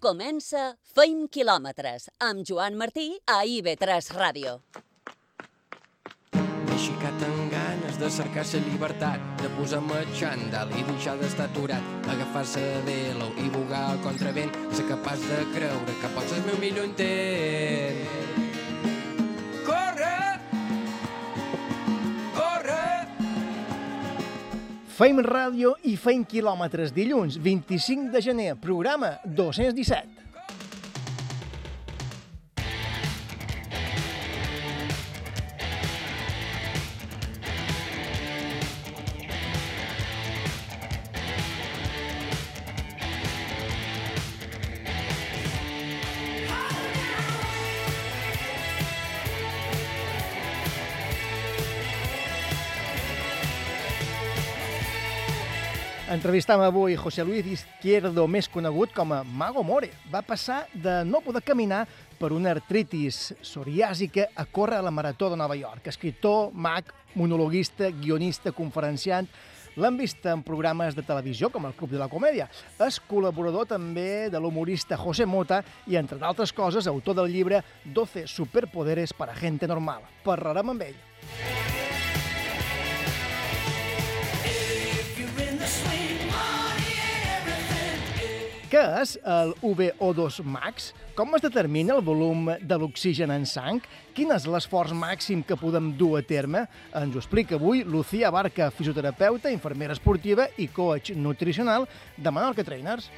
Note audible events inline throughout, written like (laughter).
Comença Feim quilòmetres amb Joan Martí a IB3 Ràdio. Aixecat amb ganes de cercar la llibertat, de posar-me xandall i deixar d'estar aturat, agafar-se de velo i bugar al contravent, ser capaç de creure que pots el meu millor intent. Feim ràdio i feim quilòmetres dilluns 25 de gener, programa 217. Entrevistam avui José Luis Izquierdo, més conegut com a Mago More. Va passar de no poder caminar per una artritis psoriàsica a córrer a la Marató de Nova York. Escriptor, mag, monologuista, guionista, conferenciant, L'han vist en programes de televisió com el Club de la Comèdia. És col·laborador també de l'humorista José Mota i, entre d'altres coses, autor del llibre 12 superpoderes para gente normal. Parlarem amb ell. Què és el VO2 max? Com es determina el volum de l'oxigen en sang? Quin és l'esforç màxim que podem dur a terme? Ens ho explica avui Lucía Barca, fisioterapeuta, infermera esportiva i coach nutricional de Menorca Trainers.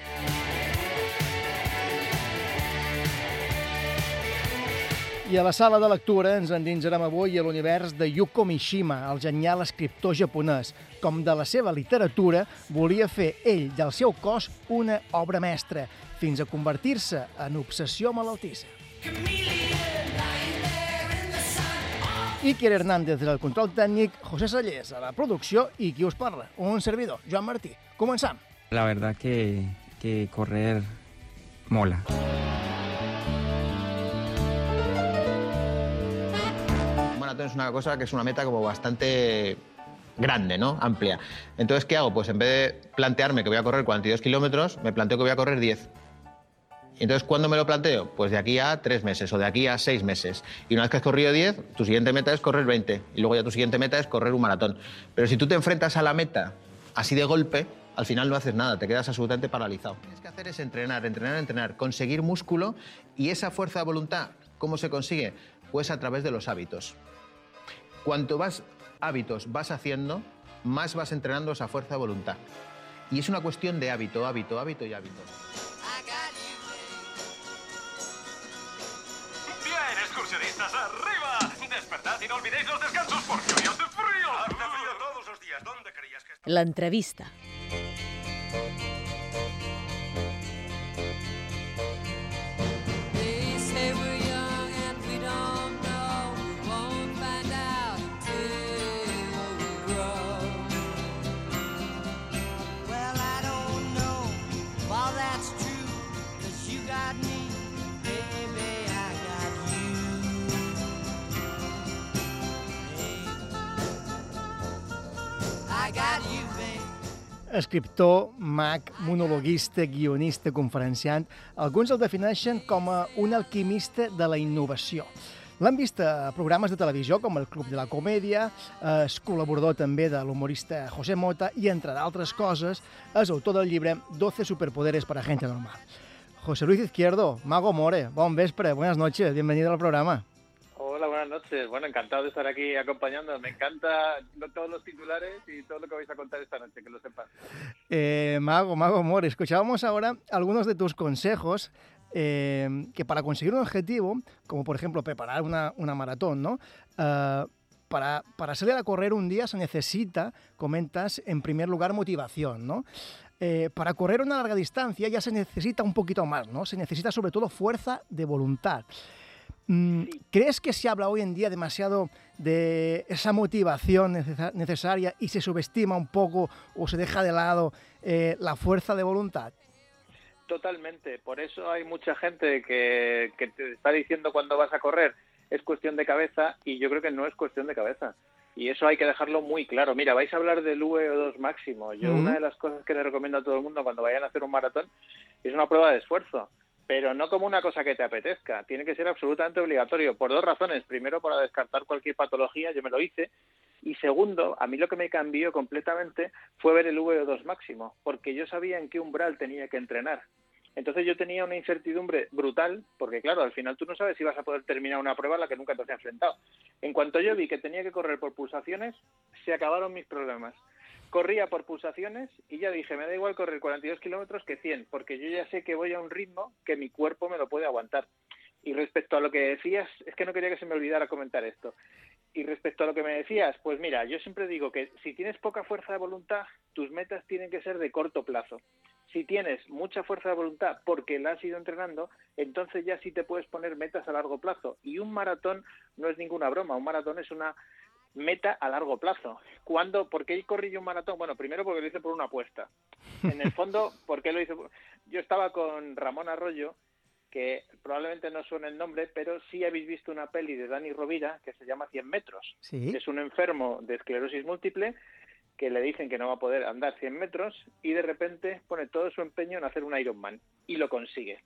I a la sala de lectura ens endinsarem avui a l'univers de Yuko Mishima, el genial escriptor japonès. Com de la seva literatura, volia fer ell del seu cos una obra mestra, fins a convertir-se en obsessió malaltissa. Iker Hernández del control tècnic, José Sallés a la producció i qui us parla, un servidor, Joan Martí. Començam. La verdad que, que correr mola. Maratón es una cosa que es una meta como bastante grande, ¿no? Amplia. Entonces, ¿qué hago? Pues en vez de plantearme que voy a correr 42 kilómetros, me planteo que voy a correr 10. Entonces, ¿cuándo me lo planteo? Pues de aquí a tres meses o de aquí a seis meses. Y una vez que has corrido 10, tu siguiente meta es correr 20. Y luego ya tu siguiente meta es correr un maratón. Pero si tú te enfrentas a la meta así de golpe, al final no haces nada, te quedas absolutamente paralizado. Lo que tienes que hacer es entrenar, entrenar, entrenar, conseguir músculo y esa fuerza de voluntad, ¿cómo se consigue? Pues a través de los hábitos. Cuanto más hábitos vas haciendo, más vas entrenando esa fuerza de voluntad. Y es una cuestión de hábito, hábito, hábito y hábito. Bien, excursionistas, arriba. Despertad y no olvidéis los descansos porque hoy hace frío. Hace frío todos los días. ¿Dónde creías que L'entrevista. They Escriptor, mag, monologuista, guionista, conferenciant, alguns el defineixen com a un alquimista de la innovació. L'han vist a programes de televisió com el Club de la Comèdia, és col·laborador també de l'humorista José Mota i, entre d'altres coses, és autor del llibre 12 superpoderes para gente normal. José Luis Izquierdo, Mago More, bon vespre, buenas noches, bienvenido al programa. Buenas noches. Bueno, encantado de estar aquí acompañando. Me encanta todos los titulares y todo lo que vais a contar esta noche, que lo sepas. Eh, Mago, Mago More, escuchábamos ahora algunos de tus consejos eh, que para conseguir un objetivo, como por ejemplo preparar una, una maratón, ¿no? Eh, para, para salir a correr un día se necesita, comentas, en primer lugar motivación, ¿no? Eh, para correr una larga distancia ya se necesita un poquito más, ¿no? Se necesita sobre todo fuerza de voluntad. Mm, ¿Crees que se habla hoy en día demasiado de esa motivación necesa- necesaria y se subestima un poco o se deja de lado eh, la fuerza de voluntad? Totalmente. Por eso hay mucha gente que, que te está diciendo cuando vas a correr es cuestión de cabeza y yo creo que no es cuestión de cabeza. Y eso hay que dejarlo muy claro. Mira, vais a hablar del VO2 máximo. Yo una de las cosas que le recomiendo a todo el mundo cuando vayan a hacer un maratón es una prueba de esfuerzo. Pero no como una cosa que te apetezca. Tiene que ser absolutamente obligatorio por dos razones. Primero, para descartar cualquier patología, yo me lo hice. Y segundo, a mí lo que me cambió completamente fue ver el VO2 máximo, porque yo sabía en qué umbral tenía que entrenar. Entonces yo tenía una incertidumbre brutal, porque claro, al final tú no sabes si vas a poder terminar una prueba a la que nunca te has enfrentado. En cuanto yo vi que tenía que correr por pulsaciones, se acabaron mis problemas. Corría por pulsaciones y ya dije, me da igual correr 42 kilómetros que 100, porque yo ya sé que voy a un ritmo que mi cuerpo me lo puede aguantar. Y respecto a lo que decías, es que no quería que se me olvidara comentar esto. Y respecto a lo que me decías, pues mira, yo siempre digo que si tienes poca fuerza de voluntad, tus metas tienen que ser de corto plazo. Si tienes mucha fuerza de voluntad porque la has ido entrenando, entonces ya sí te puedes poner metas a largo plazo. Y un maratón no es ninguna broma, un maratón es una meta a largo plazo. ¿Cuándo? ¿Por qué corrí yo un maratón? Bueno, primero porque lo hice por una apuesta. En el fondo, (laughs) ¿por qué lo hice? Yo estaba con Ramón Arroyo, que probablemente no suene el nombre, pero sí habéis visto una peli de Dani Rovira que se llama 100 metros. Sí. Es un enfermo de esclerosis múltiple que le dicen que no va a poder andar 100 metros y de repente pone todo su empeño en hacer un Ironman y lo consigue.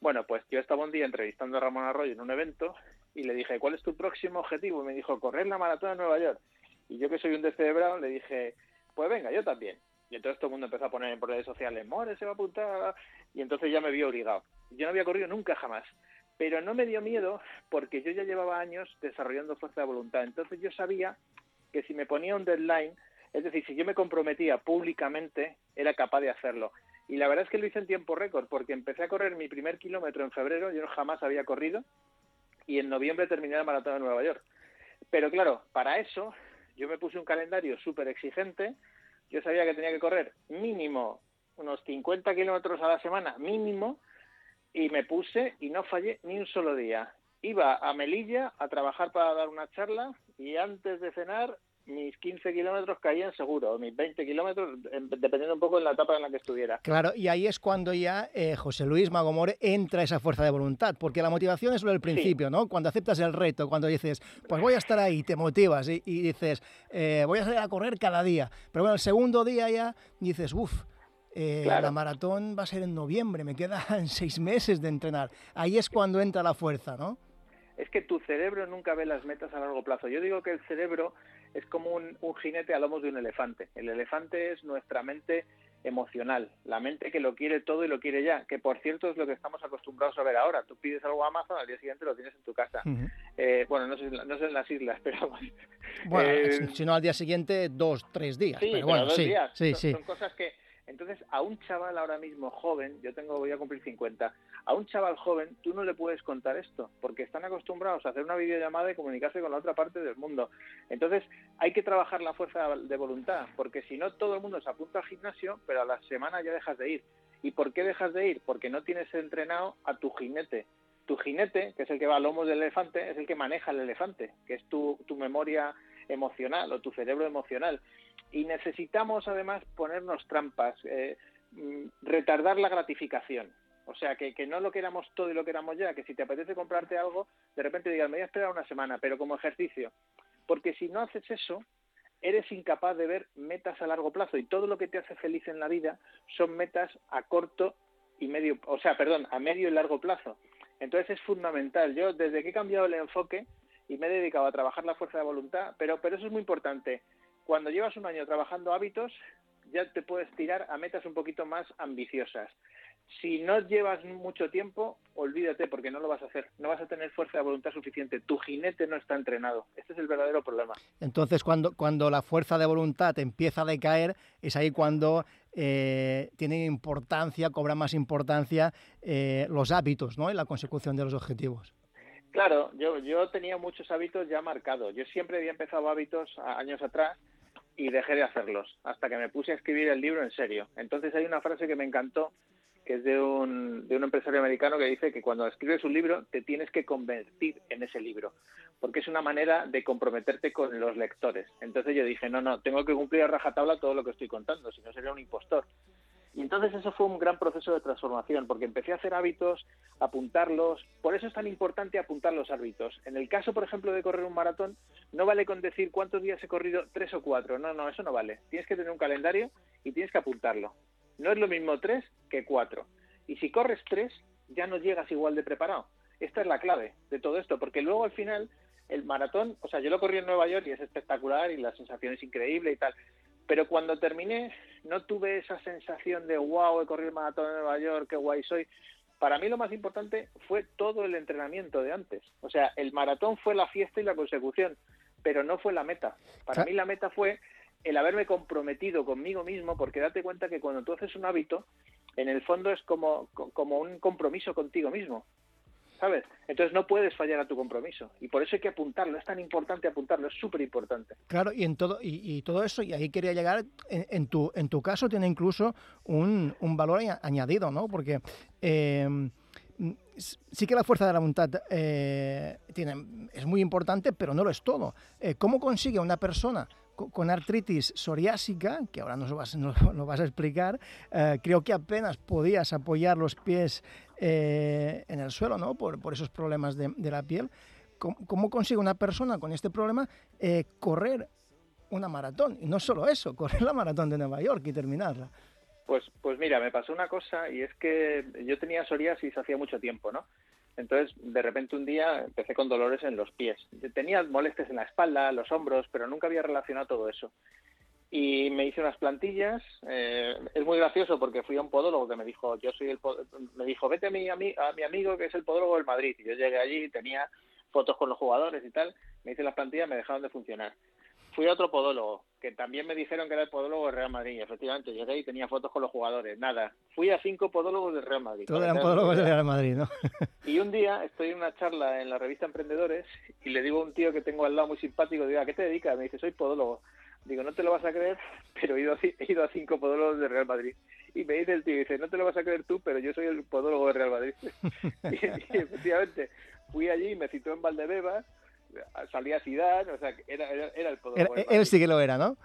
Bueno, pues yo estaba un día entrevistando a Ramón Arroyo en un evento y le dije, ¿cuál es tu próximo objetivo? Y me dijo, correr la maratón de Nueva York. Y yo que soy un descerebrado le dije, pues venga, yo también. Y entonces todo el mundo empezó a poner por redes sociales, More se va a apuntar. Y entonces ya me vi obligado. Yo no había corrido nunca jamás. Pero no me dio miedo porque yo ya llevaba años desarrollando fuerza de voluntad. Entonces yo sabía que si me ponía un deadline, es decir, si yo me comprometía públicamente, era capaz de hacerlo. Y la verdad es que lo hice en tiempo récord, porque empecé a correr mi primer kilómetro en febrero, yo jamás había corrido, y en noviembre terminé la maratón de Nueva York. Pero claro, para eso yo me puse un calendario súper exigente, yo sabía que tenía que correr mínimo unos 50 kilómetros a la semana, mínimo, y me puse y no fallé ni un solo día. Iba a Melilla a trabajar para dar una charla y antes de cenar mis 15 kilómetros caían seguro, mis 20 kilómetros, em, dependiendo un poco de la etapa en la que estuviera. Claro, y ahí es cuando ya eh, José Luis Magomore entra esa fuerza de voluntad, porque la motivación es lo del principio, ¿no? Cuando aceptas el reto, cuando dices, pues voy a estar ahí, te motivas y, y dices, eh, voy a salir a correr cada día. Pero bueno, el segundo día ya dices, uff, eh, Claro. la maratón va a ser en noviembre, me quedan (laughs) seis meses de entrenar. Ahí es cuando entra la fuerza, ¿no? es que tu cerebro nunca ve las metas a largo plazo. Yo digo que el cerebro es como un, un jinete a lomos de un elefante. El elefante es nuestra mente emocional, la mente que lo quiere todo y lo quiere ya, que por cierto es lo que estamos acostumbrados a ver ahora. Tú pides algo a Amazon, al día siguiente lo tienes en tu casa. Eh, bueno, no sé, no sé en las islas, (laughs) pero Bueno, Eh, si- no al día siguiente, dos, tres días. Sí, pero pero bueno, dos sí, días. sí, son, sí. son cosas que... Entonces, a un chaval ahora mismo joven, yo tengo voy a cumplir 50, a un chaval joven tú no le puedes contar esto, porque están acostumbrados a hacer una videollamada y comunicarse con la otra parte del mundo. Entonces, hay que trabajar la fuerza de voluntad, porque si no, todo el mundo se apunta al gimnasio, pero a la semana ya dejas de ir. ¿Y por qué dejas de ir? Porque no tienes entrenado a tu jinete. Tu jinete, que es el que va a lomos del elefante, es el que maneja el elefante, que es tu, tu memoria emocional o tu cerebro emocional. Y necesitamos además ponernos trampas, eh, mm, retardar la gratificación. O sea, que, que no lo queramos todo y lo queramos ya, que si te apetece comprarte algo, de repente digas, me voy a esperar una semana, pero como ejercicio. Porque si no haces eso, eres incapaz de ver metas a largo plazo y todo lo que te hace feliz en la vida son metas a corto y medio, o sea, perdón, a medio y largo plazo. Entonces es fundamental. Yo desde que he cambiado el enfoque y me he dedicado a trabajar la fuerza de voluntad, pero pero eso es muy importante. Cuando llevas un año trabajando hábitos, ya te puedes tirar a metas un poquito más ambiciosas. Si no llevas mucho tiempo, olvídate porque no lo vas a hacer. No vas a tener fuerza de voluntad suficiente. Tu jinete no está entrenado. Este es el verdadero problema. Entonces, cuando, cuando la fuerza de voluntad empieza a decaer, es ahí cuando eh, tienen importancia, cobran más importancia eh, los hábitos ¿no? en la consecución de los objetivos. Claro, yo, yo tenía muchos hábitos ya marcados. Yo siempre había empezado hábitos años atrás y dejé de hacerlos hasta que me puse a escribir el libro en serio. Entonces hay una frase que me encantó que es de un, de un empresario americano que dice que cuando escribes un libro te tienes que convertir en ese libro, porque es una manera de comprometerte con los lectores. Entonces yo dije, no, no, tengo que cumplir a rajatabla todo lo que estoy contando, si no sería un impostor. Y entonces eso fue un gran proceso de transformación, porque empecé a hacer hábitos, apuntarlos. Por eso es tan importante apuntar los hábitos. En el caso, por ejemplo, de correr un maratón, no vale con decir cuántos días he corrido, tres o cuatro. No, no, eso no vale. Tienes que tener un calendario y tienes que apuntarlo. No es lo mismo tres que cuatro. Y si corres tres, ya no llegas igual de preparado. Esta es la clave de todo esto, porque luego al final el maratón, o sea, yo lo corrí en Nueva York y es espectacular y la sensación es increíble y tal, pero cuando terminé no tuve esa sensación de wow, he corrido el maratón en Nueva York, qué guay soy. Para mí lo más importante fue todo el entrenamiento de antes. O sea, el maratón fue la fiesta y la consecución, pero no fue la meta. Para mí la meta fue el haberme comprometido conmigo mismo, porque date cuenta que cuando tú haces un hábito, en el fondo es como, co- como un compromiso contigo mismo. ¿Sabes? Entonces no puedes fallar a tu compromiso. Y por eso hay que apuntarlo. Es tan importante apuntarlo. Es súper importante. Claro, y en todo, y, todo eso, y ahí quería llegar, en, en tu, en tu caso tiene incluso un, un valor aña- añadido, ¿no? Porque eh, sí que la fuerza de la voluntad eh, tiene, es muy importante, pero no lo es todo. Eh, ¿Cómo consigue una persona con artritis psoriásica, que ahora nos vas, vas a explicar, eh, creo que apenas podías apoyar los pies eh, en el suelo, ¿no? Por, esos problemas de, la piel. ¿Cómo, cómo consigue una persona con este problema eh, correr una maratón? Y no solo eso, (laughs) correr la maratón de Nueva York y terminarla. Pues, pues mira, me pasó una cosa y es que yo tenía psoriasis hacía mucho tiempo, ¿no? Entonces, de repente un día empecé con dolores en los pies. Tenía molestias en la espalda, los hombros, pero nunca había relacionado todo eso. Y me hice unas plantillas. eh, es muy gracioso porque fui a un podólogo que me dijo, yo soy el, me dijo, vete a mi, a mi amigo que es el podólogo del Madrid. Y yo llegué allí, tenía fotos con los jugadores y tal. Me hice las plantillas, me dejaron de funcionar. Fui a otro podólogo, que también me dijeron que era el podólogo del Real Madrid. Efectivamente, llegué y tenía fotos con los jugadores. Nada. Fui a cinco podólogos del Real Madrid. Todos eran podólogos del. Real Madrid, ¿no? (laughs) Y un día estoy en una charla en la revista Emprendedores y le digo a un tío que tengo al lado muy simpático, digo, ¿a qué te dedicas? Me dice, soy podólogo. Digo, no te lo vas a creer, (laughs) pero he ido a, he ido a cinco podólogos de Real Madrid. Y me dice el tío, dice, no te lo vas a creer tú, pero yo soy el podólogo de Real Madrid. (laughs) y, y efectivamente, fui allí, me citó en Valdebebas, salí a Zidane, o sea, era, era, era el Era- del él sí que lo era, ¿no?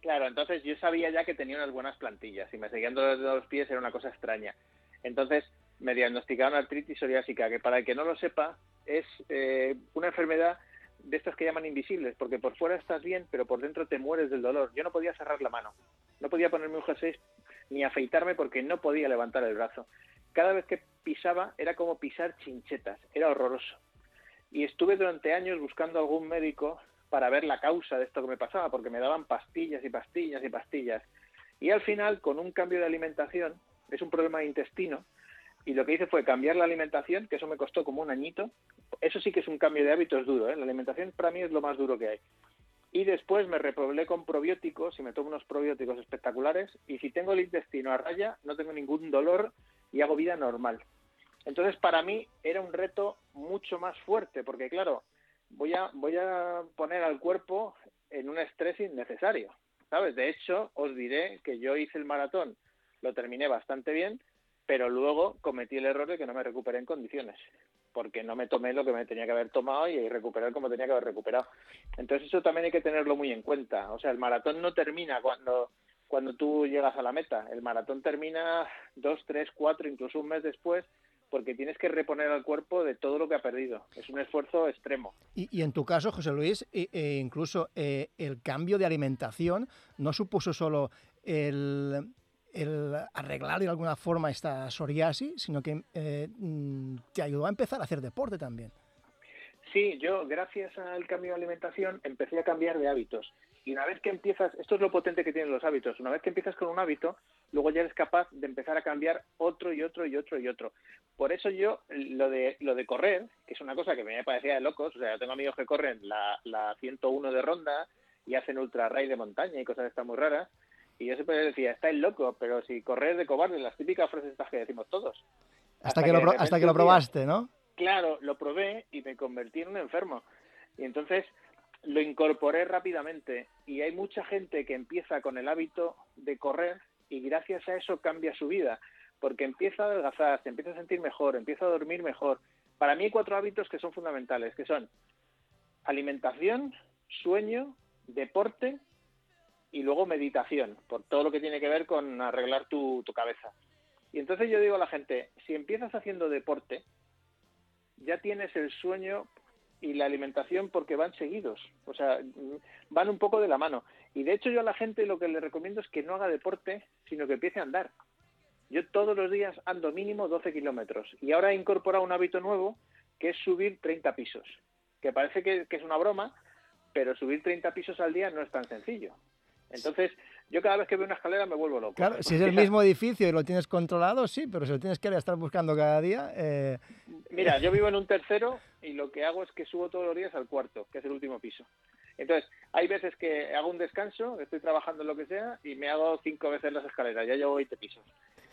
Claro, entonces yo sabía ya que tenía unas buenas plantillas y me seguían de los pies era una cosa extraña. Entonces me diagnosticaron artritis psoriásica, que para el que no lo sepa es eh, una enfermedad de estas que llaman invisibles, porque por fuera estás bien, pero por dentro te mueres del dolor. Yo no podía cerrar la mano, no podía ponerme un jersey ni afeitarme porque no podía levantar el brazo. Cada vez que pisaba era como pisar chinchetas, era horroroso. Y estuve durante años buscando algún médico para ver la causa de esto que me pasaba, porque me daban pastillas y pastillas y pastillas. Y al final, con un cambio de alimentación, es un problema de intestino, y lo que hice fue cambiar la alimentación, que eso me costó como un añito. Eso sí que es un cambio de hábitos duro, ¿eh? La alimentación para mí es lo más duro que hay. Y después me repoblé con probióticos y me tomo unos probióticos espectaculares. Y si tengo el intestino a raya, no tengo ningún dolor y hago vida normal. Entonces, para mí era un reto mucho más fuerte, porque claro, voy a, voy a poner al cuerpo en un estrés innecesario, ¿sabes? De hecho, os diré que yo hice el maratón, lo terminé bastante bien, pero luego cometí el error de que no me recuperé en condiciones, porque no me tomé lo que me tenía que haber tomado y recuperar como tenía que haber recuperado. Entonces eso también hay que tenerlo muy en cuenta. O sea, el maratón no termina cuando cuando tú llegas a la meta. El maratón termina dos, tres, cuatro, incluso un mes después, porque tienes que reponer al cuerpo de todo lo que ha perdido. Es un esfuerzo extremo. Y, y en tu caso, José Luis, e- e incluso eh, el cambio de alimentación no supuso solo el, el arreglar de alguna forma esta psoriasis, sino que eh, mm, te ayudó a empezar a hacer deporte también. Sí, yo gracias al cambio de alimentación empecé a cambiar de hábitos. Y una vez que empiezas, esto es lo potente que tienen los hábitos, una vez que empiezas con un hábito, luego ya eres capaz de empezar a cambiar otro y otro y otro y otro. Por eso yo, lo de, lo de correr, que es una cosa que me parecía de locos, o sea, yo tengo amigos que corren la, la 101 de ronda y hacen ultra raid de montaña y cosas estas muy raras, y yo siempre decía, estáis loco, pero si correr de cobarde, las típicas frases estas que decimos todos. Hasta, que, lo, de pro- repente hasta que lo probaste, ¿no? Claro, lo probé y me convertí en un enfermo. Y entonces lo incorporé rápidamente. Y hay mucha gente que empieza con el hábito de correr y gracias a eso cambia su vida. Porque empieza a adelgazar, se empieza a sentir mejor, empieza a dormir mejor. Para mí hay cuatro hábitos que son fundamentales, que son alimentación, sueño, deporte y luego meditación, por todo lo que tiene que ver con arreglar tu, tu cabeza. Y entonces yo digo a la gente, si empiezas haciendo deporte, ya tienes el sueño y la alimentación porque van seguidos, o sea, van un poco de la mano. Y de hecho yo a la gente lo que le recomiendo es que no haga deporte, sino que empiece a andar. Yo todos los días ando mínimo 12 kilómetros y ahora he incorporado un hábito nuevo que es subir 30 pisos, que parece que, que es una broma, pero subir 30 pisos al día no es tan sencillo. Entonces, yo cada vez que veo una escalera me vuelvo loco. Claro, si es el (laughs) mismo edificio y lo tienes controlado, sí, pero si lo tienes que estar buscando cada día, eh, Mira, yo vivo en un tercero y lo que hago es que subo todos los días al cuarto, que es el último piso. Entonces, hay veces que hago un descanso, estoy trabajando en lo que sea y me hago cinco veces las escaleras, ya llevo 20 pisos.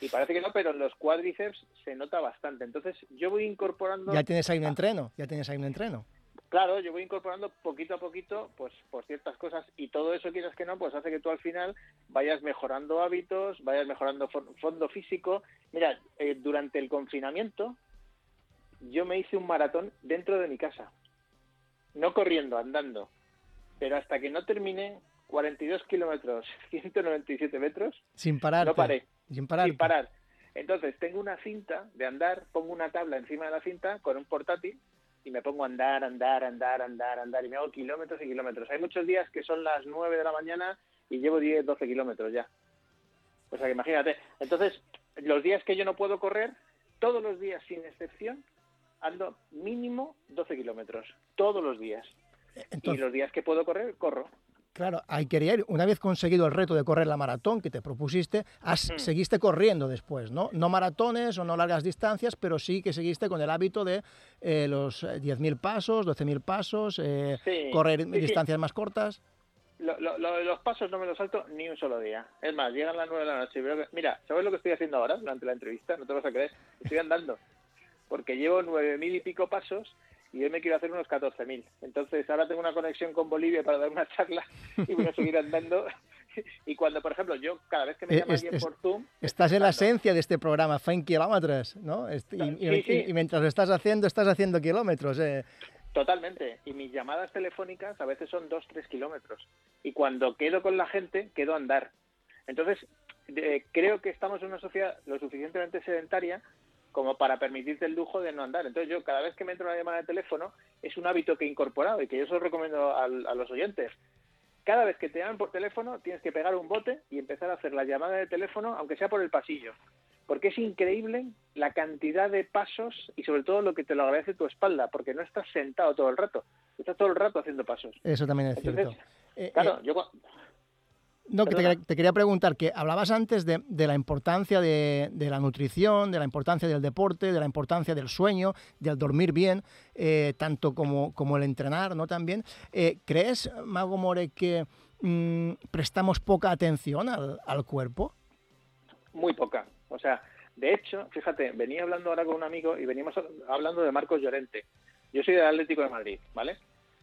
Y parece que no, pero en los cuádriceps se nota bastante. Entonces, yo voy incorporando... ya tienes ahí un entreno, ya tienes ahí un entreno. Claro, yo voy incorporando poquito a poquito, pues, por ciertas cosas y todo eso quieras que no, pues hace que tú al final vayas mejorando hábitos, vayas mejorando fon- fondo físico. Mira, eh, durante el confinamiento yo me hice un maratón dentro de mi casa, no corriendo, andando, pero hasta que no terminé 42 kilómetros, (laughs) 197 metros, Sin parar. no paré, Sin parar. sin parar. Entonces tengo una cinta de andar, pongo una tabla encima de la cinta con un portátil y me pongo a andar, andar, andar, andar, andar y me hago kilómetros y kilómetros. Hay muchos días que son las 9 de la mañana y llevo 10, 12 kilómetros ya. O sea que imagínate. Entonces, los días que yo no puedo correr, todos los días sin excepción, ando mínimo 12 kilómetros. Todos los días. y Entonces, los días que puedo correr, corro. claro, ahí quería ir. Una vez conseguido el reto de correr la maratón que te propusiste, has- Mm. seguiste corriendo después, ¿no? No maratones o no largas distancias, pero sí que seguiste con el hábito de eh, los eh, 10.000 pasos, 12.000 pasos, eh, Sí, correr sí, sí. distancias más cortas. Lo- lo- los pasos no me los salto ni un solo día. Es más, llegan las nueve de la noche y veo que... Mira, ¿sabes lo que estoy haciendo ahora durante la entrevista? No te vas a creer. Estoy andando. Porque llevo nueve mil y pico pasos y hoy me quiero hacer unos 14.000. Entonces ahora tengo una conexión con Bolivia para dar una (laughs) charla y voy a seguir andando. Y cuando, por ejemplo, yo cada vez que me Eh, llama es- alguien es- por Zoom... Estás en la esencia de este programa, 100 kilómetros, ¿no? Est- y, y- Sí, sí. y mientras lo estás haciendo, estás haciendo kilómetros. eh. Totalmente. Y mis llamadas telefónicas a veces son dos, tres kilómetros. Y cuando quedo con la gente, quedo a andar. Entonces, creo que estamos en una sociedad lo suficientemente sedentaria como para permitirte el lujo de no andar. Entonces, yo cada vez que me entro una llamada de teléfono, es un hábito que he incorporado y que yo se lo recomiendo al- a, los oyentes. Cada vez que te llaman por teléfono, tienes que pegar un bote y empezar a hacer la llamada de teléfono, aunque sea por el pasillo. Porque es increíble la cantidad de pasos y sobre todo lo que te lo agradece tu espalda, porque no estás sentado todo el rato, estás todo el rato haciendo pasos. Eso también es Entonces, cierto. Eh, Claro, eh, yo No, que te, quería- te quería preguntar, que hablabas antes de, de la importancia de, de la nutrición, de la importancia del deporte, de la importancia del sueño, del dormir bien, eh, tanto como, como el entrenar, ¿no? También. Eh, ¿Crees, Mago More, que mm, prestamos poca atención al, al cuerpo? muy poca. O sea, de hecho, fíjate, venía hablando ahora con un amigo y veníamos hablando de Marcos Llorente. Yo soy del Atlético de Madrid, ¿vale?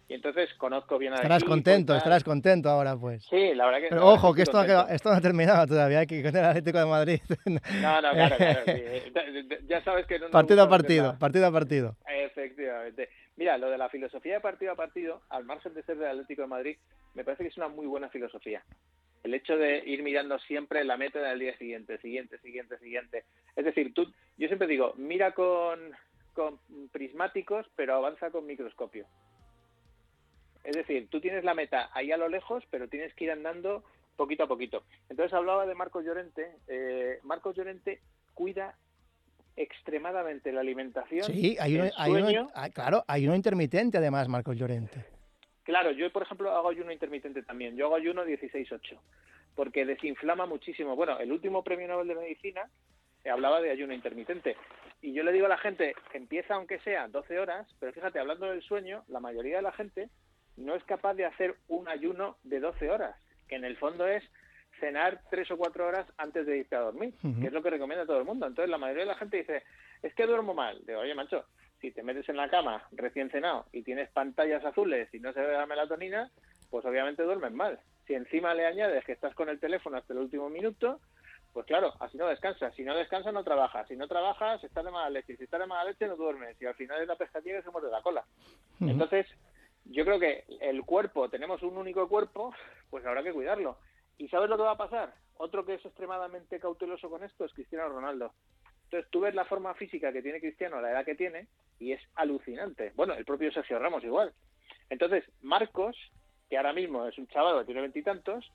Y entonces conozco bien a Estarás contento, estarás contento ahora, pues. Sí, la verdad que... Pero ojo, que esto, ha- esto no ha terminado todavía, hay que con el Atlético de Madrid. (laughs) No, no, claro, claro. sí. Ya sabes que no partido a partido, está- partido a partido. Efectivamente. Mira, lo de la filosofía de partido a partido, al margen de ser del Atlético de Madrid, me parece que es una muy buena filosofía. El hecho de ir mirando siempre la meta del día siguiente, siguiente, siguiente, siguiente. Es decir, tú, yo siempre digo, mira con, con prismáticos, pero avanza con microscopio. Es decir, tú tienes la meta ahí a lo lejos, pero tienes que ir andando poquito a poquito. Entonces hablaba de Marcos Llorente. Eh, Marcos Llorente cuida extremadamente la alimentación. Sí, hay uno, hay ah, claro, hay uno intermitente además, Marcos Llorente. Claro, yo por ejemplo hago ayuno intermitente también. Yo hago ayuno 16-8 porque desinflama muchísimo. Bueno, el último premio Nobel de Medicina eh, hablaba de ayuno intermitente. Y yo le digo a la gente, empieza aunque sea 12 horas, pero fíjate, hablando del sueño, la mayoría de la gente no es capaz de hacer un ayuno de 12 horas, que en el fondo es cenar tres o cuatro horas antes de irte a dormir, que es lo que recomienda todo el mundo. Entonces la mayoría de la gente dice, es que duermo mal. Digo, oye, macho, si te metes en la cama recién cenado y tienes pantallas azules y no se ve la melatonina, pues obviamente duermes mal. Si encima le añades que estás con el teléfono hasta el último minuto, pues claro, así no descansas. Si no descansas, no trabajas. Si no trabajas, estás de mala leche. Si estás de mala leche, no duermes. Y al final es la pescadilla que se muerde la cola. Entonces, yo creo que el cuerpo, tenemos un único cuerpo, pues habrá que cuidarlo. ¿Y sabes lo que va a pasar? Otro que es extremadamente cauteloso con esto es Cristiano Ronaldo. Entonces tú ves la forma física que tiene Cristiano la edad que tiene y es alucinante. Bueno, el propio Sergio Ramos igual. Entonces, Marcos, que ahora mismo es un chaval que tiene veintitantos,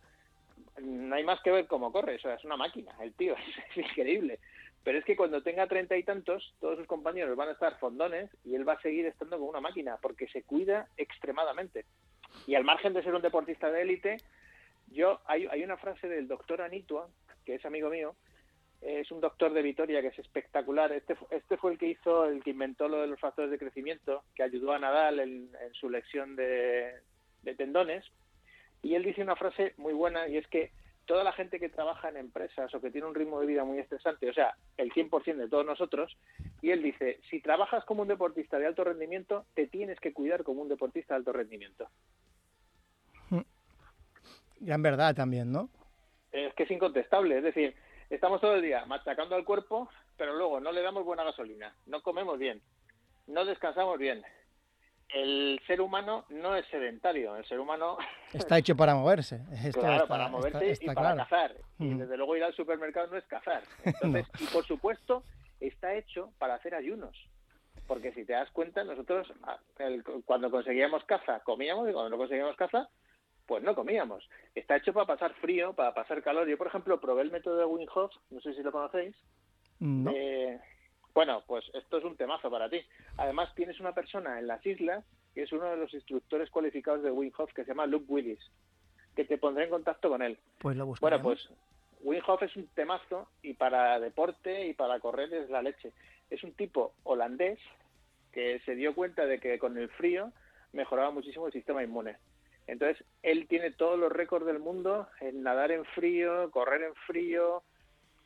no hay más que ver cómo corre, o sea, es una máquina, el tío, (laughs) es, increíble. Pero es que cuando tenga treinta y tantos, todos sus compañeros van a estar fondones y él va a seguir estando con una máquina porque se cuida extremadamente. Y al margen de ser un deportista de élite, yo hay, hay una frase del doctor Anitua, que es amigo mío, es un doctor de Vitoria que es espectacular. Este, este fue el que hizo, el que inventó lo de los factores de crecimiento, que ayudó a Nadal en, en su lección de, de tendones. Y él dice una frase muy buena y es que toda la gente que trabaja en empresas o que tiene un ritmo de vida muy estresante, o sea, el 100% de todos nosotros, y él dice, si trabajas como un deportista de alto rendimiento, te tienes que cuidar como un deportista de alto rendimiento. Gran verdad también, ¿no? Es que es incontestable, es decir, estamos todo el día machacando al cuerpo, pero luego no le damos buena gasolina, no comemos bien, no descansamos bien. El ser humano no es sedentario, el ser humano (laughs) Está hecho para moverse. Esto claro, está- para está- moverse está y para claro. cazar. Y Ujú. desde luego ir al supermercado no es cazar. (laughs) Entonces, y por supuesto, está hecho para hacer ayunos. Porque si te das cuenta, nosotros ah, el- cuando conseguíamos caza, comíamos y cuando no conseguíamos caza, pues no comíamos. Está hecho para pasar frío, para pasar calor. Yo, por ejemplo, probé el método de Wim Hof, no sé si lo conocéis. No. Eh, bueno, pues esto es un temazo para ti. Además, tienes una persona en las islas que es uno de los instructores cualificados de Wim Hof que se llama Luke Willis, que te pondré en contacto con él. Pues lo buscaremos. Bueno, pues Wim Hof es un temazo y para deporte y para correr es la leche. Es un tipo holandés que se dio cuenta de que con el frío mejoraba muchísimo el sistema inmune. Entonces, él tiene todos los récords del mundo en nadar en frío, correr en frío,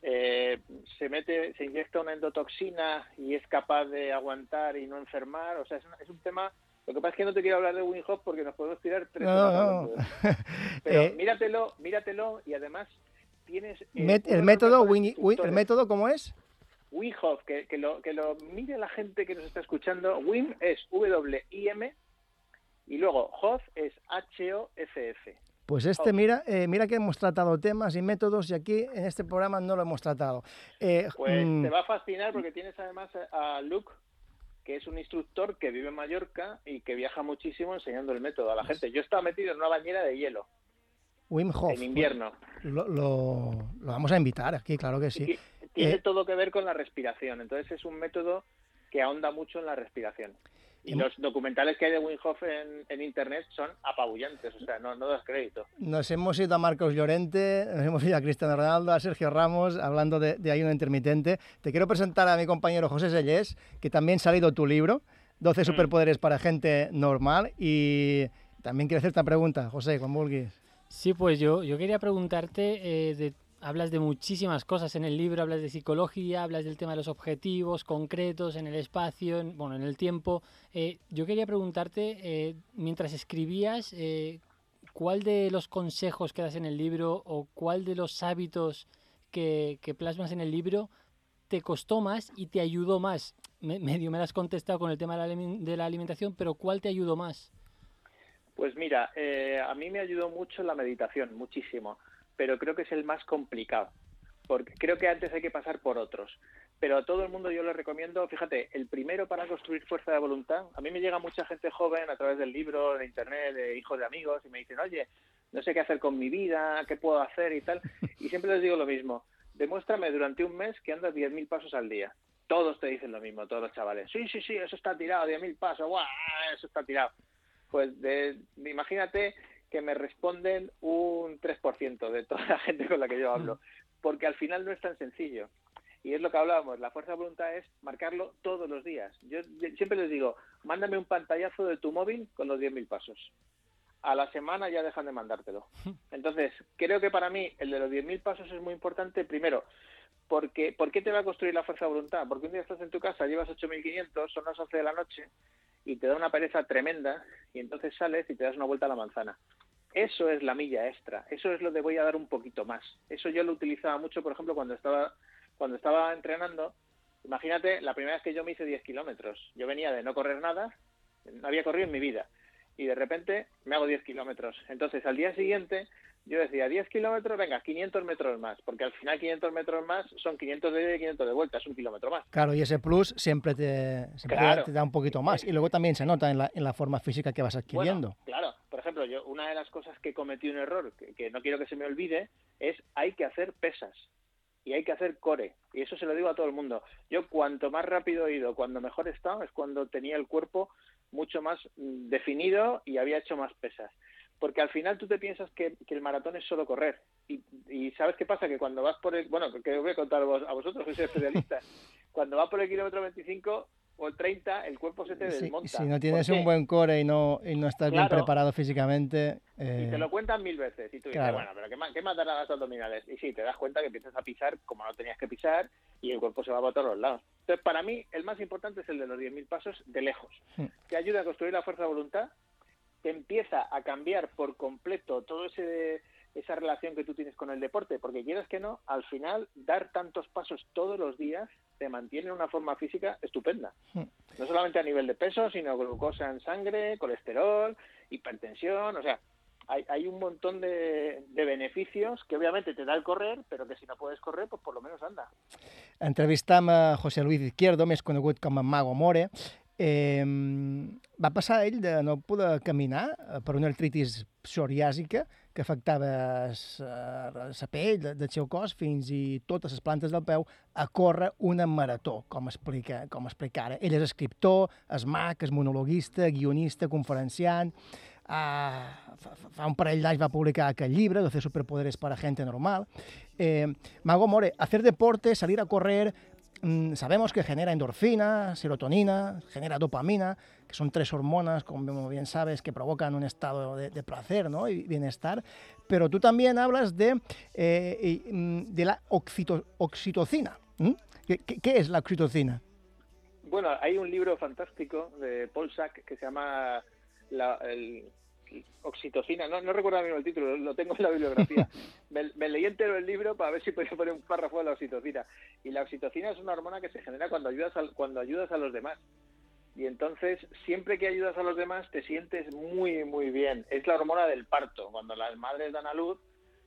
eh, se mete, se inyecta una endotoxina y es capaz de aguantar y no enfermar. O sea, es, una- es un tema. Lo que pasa es que no te quiero hablar de Wim Hof porque nos podemos tirar tres No, horas no. (laughs) Pero Eh, míratelo, míratelo y además tienes eh, Met- el método, Win- el método, ¿cómo es? Wim Hof, que, que lo, que lo mire la gente que nos está escuchando. Wim es W-I-M y luego Hof es H-O-F-F. Pues este, mira, eh, mira que hemos tratado temas y métodos y aquí en este programa no lo hemos tratado. Eh, Pues mm, te va a fascinar porque tienes además a Luke, que es un instructor que vive en Mallorca y que viaja muchísimo enseñando el método a la gente. Yo estaba metido en una bañera de hielo Wim Hof. en invierno. Lo, lo- lo vamos a invitar aquí, claro que sí. Y tiene Eh, todo que ver con la respiración. Entonces es un método que ahonda mucho en la respiración. Y los documentales que hay de Wim Hof en, en internet son apabullantes, o sea, no, no das crédito. Nos hemos ido a Marcos Llorente, nos hemos ido a Cristiano Ronaldo, a Sergio Ramos, hablando de, de ayuno intermitente. Te quiero presentar a mi compañero José Sellés, que también ha salido tu libro, 12 Mm. superpoderes para gente normal. Y también quiero hacer esta pregunta, José, con vulguis. Sí, pues yo, yo quería preguntarte, eh, de- hablas de muchísimas cosas en el libro, hablas de psicología, hablas del tema de los objetivos concretos en el espacio, en, bueno, en el tiempo. Eh, yo quería preguntarte, eh, mientras escribías, eh, ¿cuál de los consejos que das en el libro o cuál de los hábitos que, que plasmas en el libro te costó más y te ayudó más? Me- medio me lo has contestado con el tema de la, alimen- de la alimentación, pero ¿cuál te ayudó más? Pues mira, eh, a mí me ayudó mucho la meditación, muchísimo, pero creo que es el más complicado, porque creo que antes hay que pasar por otros. Pero a todo el mundo yo le recomiendo, fíjate, el primero para construir fuerza de voluntad, a mí me llega mucha gente joven a través del libro, de internet, de hijos de amigos, y me dicen, oye, no sé qué hacer con mi vida, qué puedo hacer y tal. (laughs) Y siempre les digo lo mismo, demuéstrame durante un mes que andas 10.000 pasos al día. Todos te dicen lo mismo, todos los chavales. Sí, sí, sí, eso está tirado, 10.000 pasos, ¡guau! Eso está tirado pues de, imagínate que me responden un 3% de toda la gente con la que yo hablo, porque al final no es tan sencillo. Y es lo que hablábamos, la fuerza de voluntad es marcarlo todos los días. Yo siempre les digo, mándame un pantallazo de tu móvil con los 10.000 pasos. A la semana ya dejan de mandártelo. (laughs) Entonces, creo que para mí el de los 10.000 pasos es muy importante, primero, porque ¿por qué te va a construir la fuerza de voluntad? Porque un día estás en tu casa, llevas 8.500, son las 11 de la noche, y te da una pereza tremenda y entonces sales y te das una vuelta a la manzana. Eso es la milla extra, eso es lo de voy a dar un poquito más. Eso yo lo utilizaba mucho, por ejemplo, cuando estaba, cuando estaba entrenando. Imagínate, la primera vez que yo me hice 10 kilómetros, yo venía de no correr nada, no había corrido en mi vida, y de repente me hago 10 kilómetros. Entonces al día siguiente yo decía 10 kilómetros, venga, 500 metros más, porque al final 500 metros más son 500 de ida y 500 de vuelta, es un kilómetro más. Claro, y ese plus siempre te, siempre Claro. te da un poquito más. Y luego también se nota en la, en la forma física que vas adquiriendo. Bueno, claro, por ejemplo, yo una de las cosas que cometí un error, que, que no quiero que se me olvide, es hay que hacer pesas. y hay que hacer core. Y eso se lo digo a todo el mundo. Yo cuanto más rápido he ido, cuando mejor he estado, es cuando tenía el cuerpo mucho más mm, definido y había hecho más pesas. Porque al final tú te piensas que, que el maratón es solo correr. Y, y ¿sabes qué pasa? Que cuando vas por el... Bueno, que os voy a contar a vos- a vosotros, que sois especialistas. (laughs) cuando vas por el kilómetro 25 o el 30, el cuerpo se te Si, desmonta. si no tienes un buen core y no, y no estás bien preparado físicamente... Y eh, te lo cuentan mil veces. Y tú dices, Claro. bueno, pero ¿qué más, ¿qué más darán las abdominales? Y sí, te das cuenta que empiezas a pisar como no tenías que pisar y el cuerpo se va para todos los lados. Entonces, para mí, el más importante es el de los 10.000 pasos de lejos. Hmm. Te ayuda a construir la fuerza de voluntad, te empieza a cambiar por completo todo ese esa relación que tú tienes con el deporte, porque quieras que no, al final dar tantos pasos todos los días te mantiene en una forma física estupenda. Hmm. No solamente a nivel de peso, sino glucosa en sangre, colesterol, hipertensión, o sea, hay, hay un montón de, de beneficios que obviamente te da el correr, pero que si no puedes correr, pues por lo menos anda. Entrevistam a José Luis Izquierdo, més conegut com a Mago More. Eh, va passar ell de no poder caminar eh, per una artritis psoriàsica que afectava s- eh, la pell de- del seu cos fins i totes les plantes del peu a córrer una marató, com explica, com explica ara. Ell és escriptor, és mag, és monologuista, guionista, conferenciant, Ah, fa, fa- un parell d'anys va publicar aquel llibre, 12 superpoderes para gente normal. Eh, Mago More, hacer deporte, salir a correr, mm, sabemos que genera endorfina, serotonina, genera dopamina, que son tres hormonas, como bien sabes, que provocan un estado de, placer ¿no? y bienestar. Pero tú también hablas de, eh, mm, de la oxito- oxitocina. ¿m? ¿Qué, qué- qué es la oxitocina? Bueno, hay un libro fantástico de Paul Sack que se llama la, el, Oxitocina, no, no recuerdo mismo el título, lo tengo en la bibliografía. (laughs) me, me leí entero el libro para ver si podía poner un párrafo de la oxitocina. Y la oxitocina es una hormona que se genera cuando ayudas, al- cuando ayudas a los demás. Y entonces, siempre que ayudas a los demás, te sientes muy, muy bien. Es la hormona del parto. Cuando las madres dan a luz,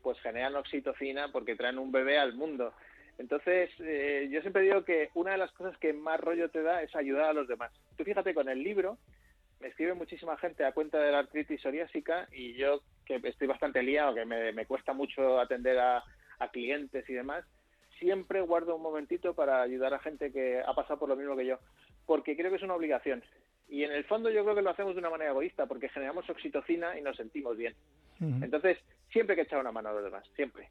pues generan oxitocina porque traen un bebé al mundo. Entonces, eh, yo siempre digo que una de las cosas que más rollo te da es ayudar a los demás. Tú fíjate, con el libro, me escribe muchísima gente a cuenta de la artritis psoriásica y yo, que estoy bastante liado, que me, me cuesta mucho atender a, a clientes y demás, siempre guardo un momentito para ayudar a gente que ha pasado por lo mismo que yo, porque creo que es una obligación. Y en el fondo yo creo que lo hacemos de una manera egoísta, porque generamos oxitocina y nos sentimos bien. Entonces, siempre hay que echar una mano a los demás, siempre.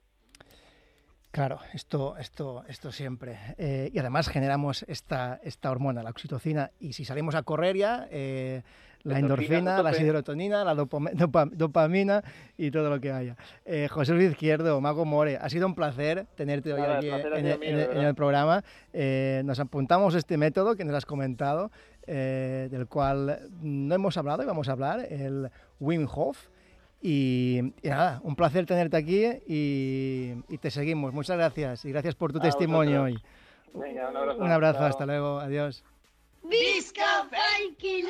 Claro, esto, esto, esto siempre. Eh, y además generamos esta, esta hormona, la oxitocina, y si salimos a correr ya, eh, la endorfina, la serotonina, la dopame- (laughs) dopa- dopamina y todo lo que haya. Eh, José Luis Izquierdo, Mago More, ha sido un placer tenerte hoy Nada, aquí ha en, el- mío, en de el- en verdad. el programa. Eh, nos apuntamos este método que nos has comentado, eh, del cual no hemos hablado y vamos a hablar, el Wim Hof. Y, y nada, un placer tenerte aquí y, y te seguimos. Muchas gracias y gracias por tu A testimonio vosotros. hoy. Venga, un abrazo. Un abrazo, hasta luego, adiós. Visca 20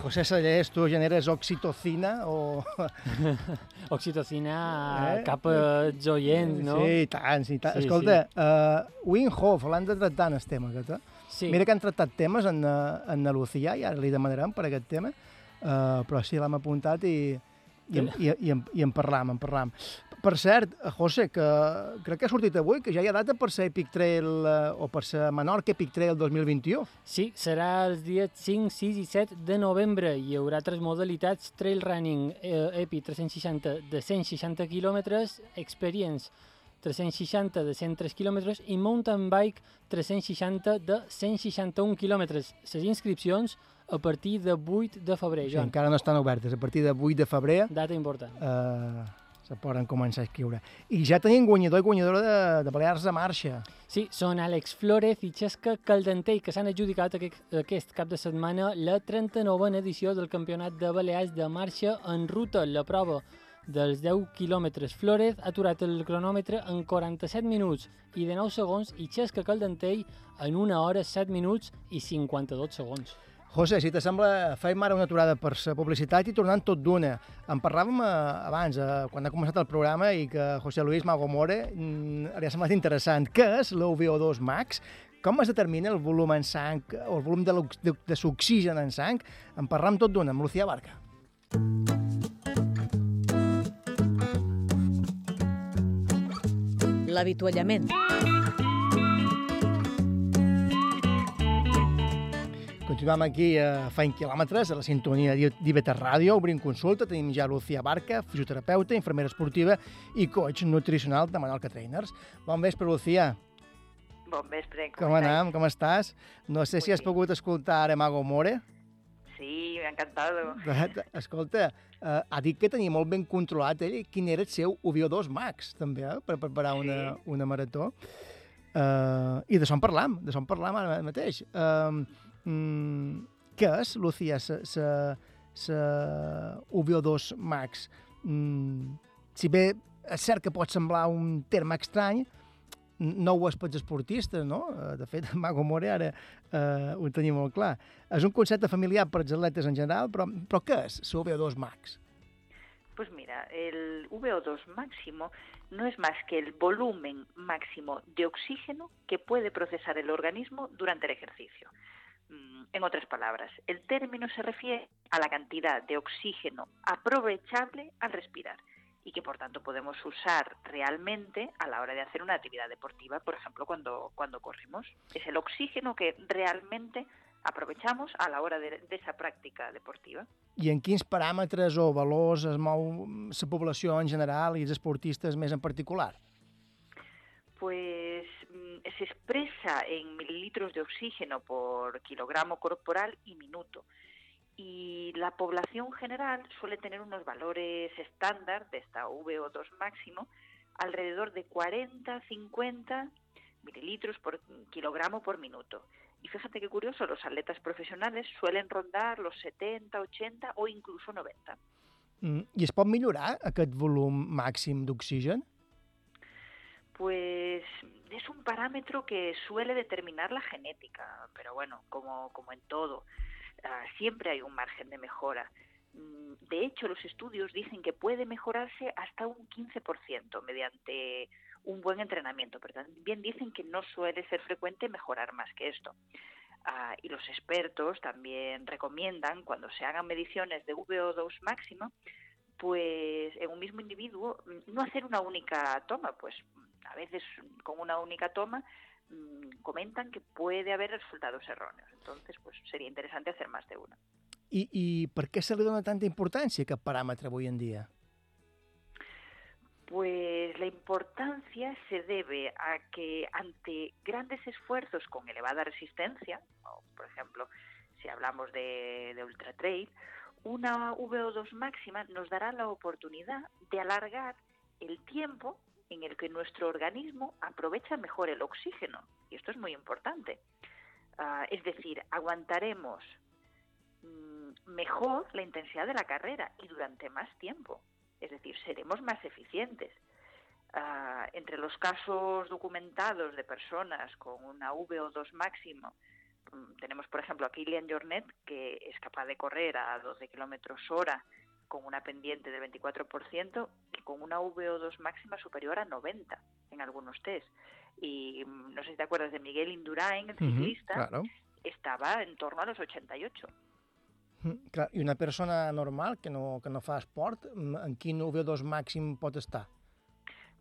José Sallés, tu generes oxitocina o... (laughs) Oxitocina Eh? cap als oients, no? Sí, i tant, sí, i tant. Sí, Escolta, uh, Wim Hof, l'han de tractar en el tema aquest, eh? Sí. Mira que han tractat temes en, uh, en Lucía i ara li demanarem per aquest tema, uh, però sí, l'hem apuntat i, i, en, i, i, en, i en parlam, en parlam. Per cert, eh, José, que crec que ha sortit avui, que ja hi ha data per ser Epic Trail uh, o per ser Menorca Epic Trail 2021. Sí, serà els dies 5, 6 i 7 de novembre. Hi haurà tres modalitats, trail running eh, EPI 360 de 160 km, experience 360 de 103 km i mountain bike 360 de 161 km. Les inscripcions a partir de 8 de febrer, Sí, Joan. encara no estan obertes. A partir de 8 de febrer Data important. eh, se poden començar a escriure. I ja tenim guanyador i guanyadora de, de Balears de Marxa. Sí, són Àlex Flórez i Xesca Caldentell, que s'han adjudicat aquest, aquest cap de setmana la 39a edició del Campionat de Balears de marxa en ruta. La prova dels 10 quilòmetres. Flórez ha aturat el cronòmetre en 47 minuts i de 9 segons i Xesca Caldentell en 1 hora, 7 minuts i 52 segons. José, si t'assembla, fem ara una aturada per la publicitat i tornant tot d'una. En parlàvem eh, abans, eh, quan ha començat el programa, i que José Luis Magomore mm, li ha semblat interessant. Què és l'UVO2 max? Com es determina el volum en sang, o el volum de, de, de l'oxigen en sang? En parlàvem tot d'una, amb Lucía Barca. L'avituallament. Continuem aquí a Feint Quilòmetres, a la sintonia d'IBT Ràdio, obrint consulta. Tenim ja Lucía Barca, fisioterapeuta, infermera esportiva i coach nutricional de Menorca Trainers. Bon vespre, Lucía. Bon vespre, Com anem? Com estàs? No sé si has pogut escoltar ara Mago More. Sí, encantado. Escolta, eh, ha dit que tenia molt ben controlat ell quin era el seu UVO2 max, també, eh, per preparar una, una marató. Uh, I de en parlam, de en parlam ara mateix. Uh, mm, què és, Lucía, la UVO2 max? Mm, si bé és cert que pot semblar un terme estrany, no ho és pels esportistes, no? Eh, De fet, (laughs) Mago More ara eh, ho tenia molt clar. És un concepte familiar per als atletes en general, però, però què és l'UVO2 max? Pues mira, el VO2 máximo no es más que el volumen máximo de oxígeno que puede procesar el organismo durante el ejercicio. Mm, En otras palabras, el término se refiere a la cantidad de oxígeno aprovechable al respirar y que por tanto podemos usar realmente a la hora de hacer una actividad deportiva, por ejemplo, cuando, cuando corremos. Es el oxígeno que realmente aprovechamos a la hora de, de esa práctica deportiva. I en quins paràmetres o valors es mou la població en general i els esportistes més en particular? Pues se expresa en mililitros de oxígeno por kilogramo corporal y minuto. Y la población general suele tener unos valores estándar de esta VO2 máximo alrededor de 40-50 mililitros por kilogramo por minuto. Y fíjate qué curioso, los atletas profesionales suelen rondar los 70, 80 o incluso 90. Mm, I es pot millorar aquest volum màxim d'oxigen? Pues es un parámetro que suele determinar la genética, pero bueno, como, como en todo, ah, siempre hay un margen de mejora. Mm, De hecho, los estudios dicen que puede mejorarse hasta un 15% mediante un buen entrenamiento, pero también dicen que no suele ser frecuente mejorar más que esto. Ah, y los expertos también recomiendan, cuando se hagan mediciones de VO2 máximo, pues en un mismo individuo mm, no hacer una única toma, pues a veces con una única toma mm, comentan que puede haber resultados erróneos. Entonces, pues sería interesante hacer más de una. I per què se li dona tanta importància a paràmetre avui en dia? Pues la importancia se debe a que ante grandes esfuerzos con elevada resistencia, o, por ejemplo, si hablamos de, de ultra trail, una VO2 máxima nos dará la oportunidad de alargar el tiempo en el que nuestro organismo aprovecha mejor el oxígeno. Y esto es muy importante. Ah, es decir, aguantaremos mm, mejor la intensidad de la carrera y durante más tiempo. Es decir, seremos más eficientes. Ah, entre los casos documentados de personas con una VO2 máximo, mm, tenemos por ejemplo a Kilian Jornet, que es capaz de correr a 12 kilómetros hora con una pendiente del 24% y con una VO2 máxima superior a 90 en algunos test. Y mm, no sé si te acuerdas de Miguel Indurain, el ciclista, claro. estaba en torno a los 88. Mm, Clar, I una persona normal que no, que no fa esport, mm, en quin UV2 màxim pot estar?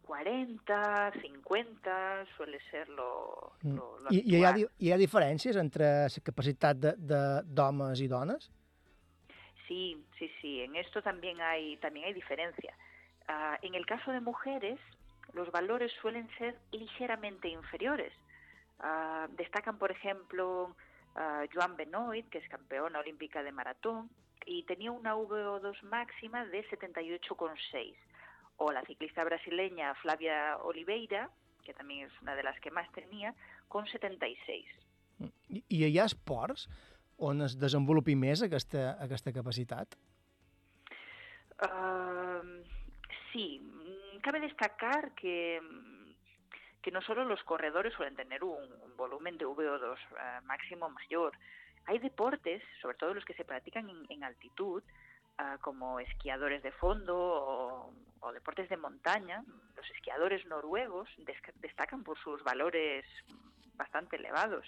40, 50 suele ser lo, lo, lo I, i hi, ha, hi ha diferències entre la capacitat d'homes i dones? Sí, sí, sí. En esto también hay también hay diferencia. Ah, en el caso de mujeres, los valores suelen ser ligeramente inferiores. Ah, destacan, por ejemplo, ah, Joan Benoit, que es campeona olímpica de maratón, y tenía una VO2 máxima de 78,6. O la ciclista brasileña Flavia Oliveira, que también es una de las que más tenía, con 76. I, I hi ha esports on es desenvolupi més aquesta, aquesta capacitat? Ah, sí, cabe destacar que, que no solo los corredores suelen tener un, un volumen de VO2 ah, máximo mayor. Hay deportes, sobre todo los que se practican en, en altitud, ah, como esquiadores de fondo o, o deportes de montaña. Los esquiadores noruegos destacan por sus valores bastante elevados.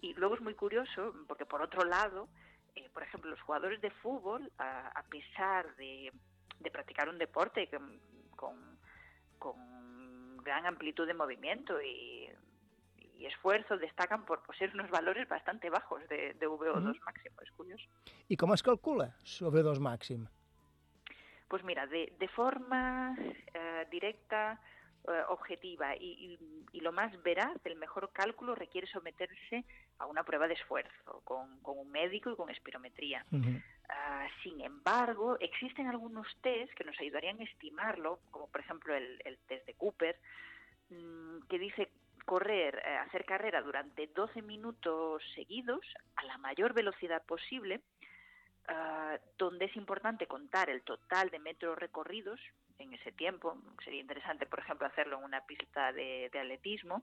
Y luego es muy curioso porque por otro lado, eh, por ejemplo, los jugadores de fútbol, a, a pesar de, de practicar un deporte con, con, con gran amplitud de movimiento y, y esfuerzo, destacan por poseer unos valores bastante bajos de, de VO2 Ujú. máximo. Es curioso. I com es calcula sobre 2 màxim? Pues mira, de, de forma eh, directa, eh, objetiva y, y- y lo más veraz, el mejor cálculo requiere someterse a una prueba de esfuerzo con, con un médico y con espirometría. Ah, sin embargo, existen algunos test que nos ayudarían a estimarlo, como por ejemplo el, el test de Cooper, mm, que dice correr, eh, hacer carrera durante 12 minutos seguidos a la mayor velocidad posible, ah, donde es importante contar el total de metros recorridos en ese tiempo. Sería interesante, por ejemplo, hacerlo en una pista de, de atletismo.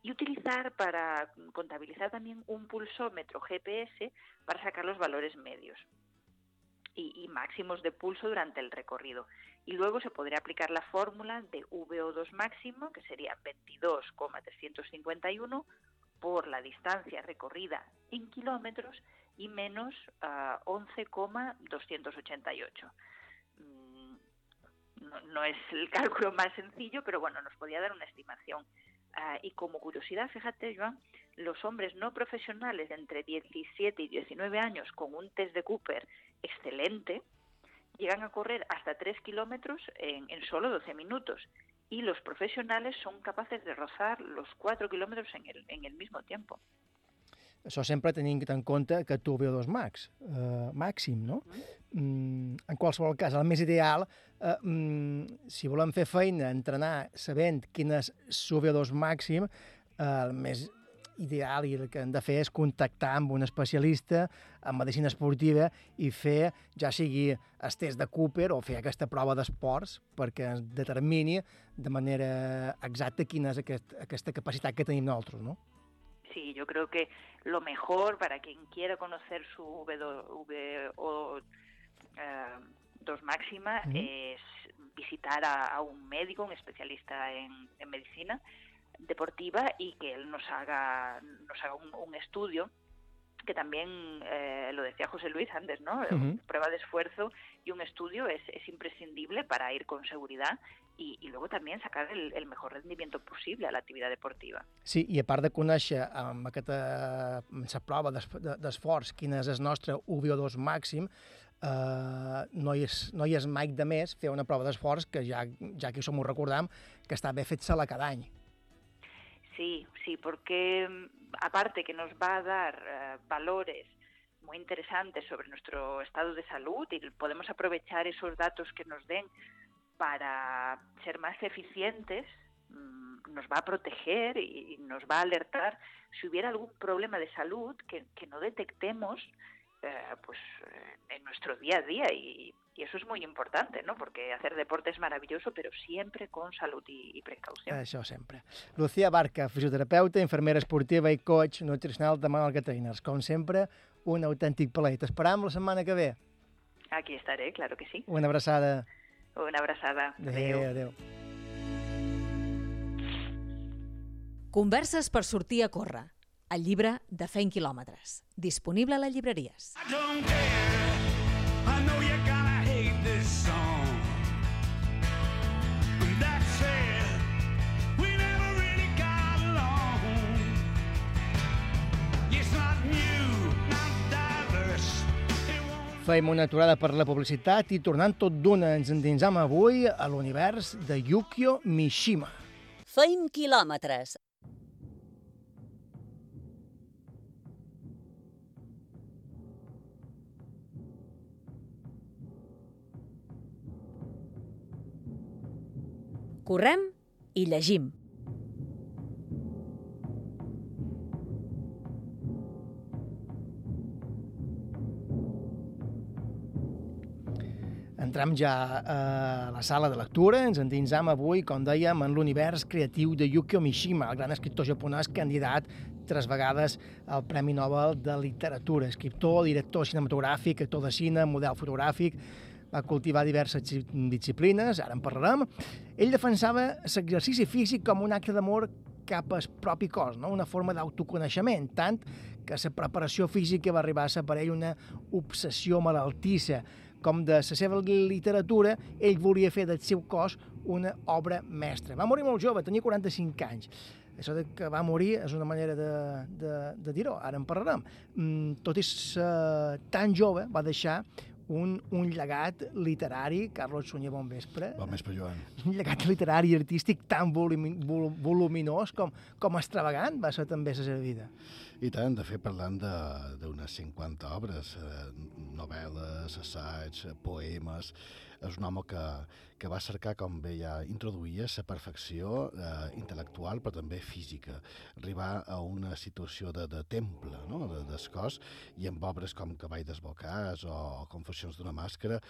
Y utilizar para contabilizar también un pulsómetro GPS para sacar los valores medios y, y máximos de pulso durante el recorrido. Y luego se podría aplicar la fórmula de VO2 máximo, que sería 22,351 por la distancia recorrida en kilómetros y menos ah, 11,288. Mm, No, no es el (laughs) cálculo más sencillo, pero bueno, nos podía dar una estimación. Ah, y como curiosidad, fíjate, Joan, los hombres no profesionales de entre 17 y 19 años con un test de Cooper excelente llegan a correr hasta 3 kilómetros en, en solo 12 minutos. Y los profesionales son capaces de rozar los 4 kilómetros en el, en el mismo tiempo. Això sempre tenint en compte que tu VO2 max, eh, màxim, no? Mm, en qualsevol cas, el més ideal, eh, mm, si volem fer feina, entrenar sabent quin és el VO2 màxim, eh, el més ideal i el que hem de fer és contactar amb un especialista en medicina esportiva i fer, ja sigui el test de Cooper o fer aquesta prova d'esports perquè es determini de manera exacta quina és aquest, aquesta capacitat que tenim nosaltres, no? Sí, yo creo que lo mejor para quien quiera conocer su VO2 2 máxima es visitar a, a un médico, un especialista en, en medicina deportiva y que él nos haga, nos haga un, un estudio que también eh, lo decía José Luis antes, ¿no? Prueba de esfuerzo y un estudio es, es imprescindible para ir con seguridad y, y luego también sacar el, el mejor rendimiento posible a la actividad deportiva. Sí, i a part de conèixer amb aquesta la prova d'es- de- d'esforç quin és el nostre UVO2 màxim, eh, no, hi és, no hi és mai de més fer una prova d'esforç que ja, ja que som ho recordam, que està bé fet-se-la cada any. Sí, sí, porque mm, aparte que nos va a dar eh, valores muy interesantes sobre nuestro estado de salud y podemos aprovechar esos datos que nos den para ser más eficientes, mm, nos va a proteger y y nos va a alertar si hubiera algún problema de salud que, que no detectemos eh, pues eh, en nuestro día a día y, y eso es muy importante, ¿no? Porque hacer deporte es maravilloso, pero siempre con salud y, y precaución. Això sempre. Lucía Barca, fisioterapeuta, infermera esportiva i coach nutricional de Manuel Trainers. Com sempre, un autèntic plaer. T'esperam la setmana que ve. Aquí estaré, claro que sí. Una abraçada. Una abraçada. Adéu, adéu. Converses per sortir a córrer. El llibre de Fent quilòmetres. Disponible a les llibreries. don't care. Fem una aturada per la publicitat i tornant tot d'una ens endinsam avui a l'univers de Yukio Mishima. Feim quilòmetres. Correm i llegim. Entrem ja a la sala de lectura, ens endinsam avui, com dèiem, en l'univers creatiu de Yukio Mishima, el gran escriptor japonès candidat tres vegades al Premi Nobel de Literatura. Escriptor, director cinematogràfic, actor de cine, model fotogràfic, va cultivar diverses di- disciplines, ara en parlarem. Ell defensava l'exercici físic com un acte d'amor cap al propi cos, no? una forma d'autoconeixement, tant que la preparació física va arribar a ser per ell una obsessió malaltissa, com de la seva literatura, ell volia fer del seu cos una obra mestra. Va morir molt jove, tenia 45 anys. Això de que va morir és una manera de, de, de dir-ho, ara en parlarem. Mm, tot i ser tan jove, va deixar un, un llegat literari, Carlos Sunyer, bon vespre. Bon vespre, Joan. (laughs) Un llegat literari i artístic tan vol, voluminós com, com extravagant va ser també la seva vida. I tant, de fet, parlant d'unes 50 obres, eh, novel·les, assaigs, poemes, és un home que, que va cercar, com bé ja introduïa, la perfecció eh, intel·lectual, però també física. Arribar a una situació de, de temple, no?, de, del cos, i amb obres com Cavall desbocats o Confessions d'una màscara,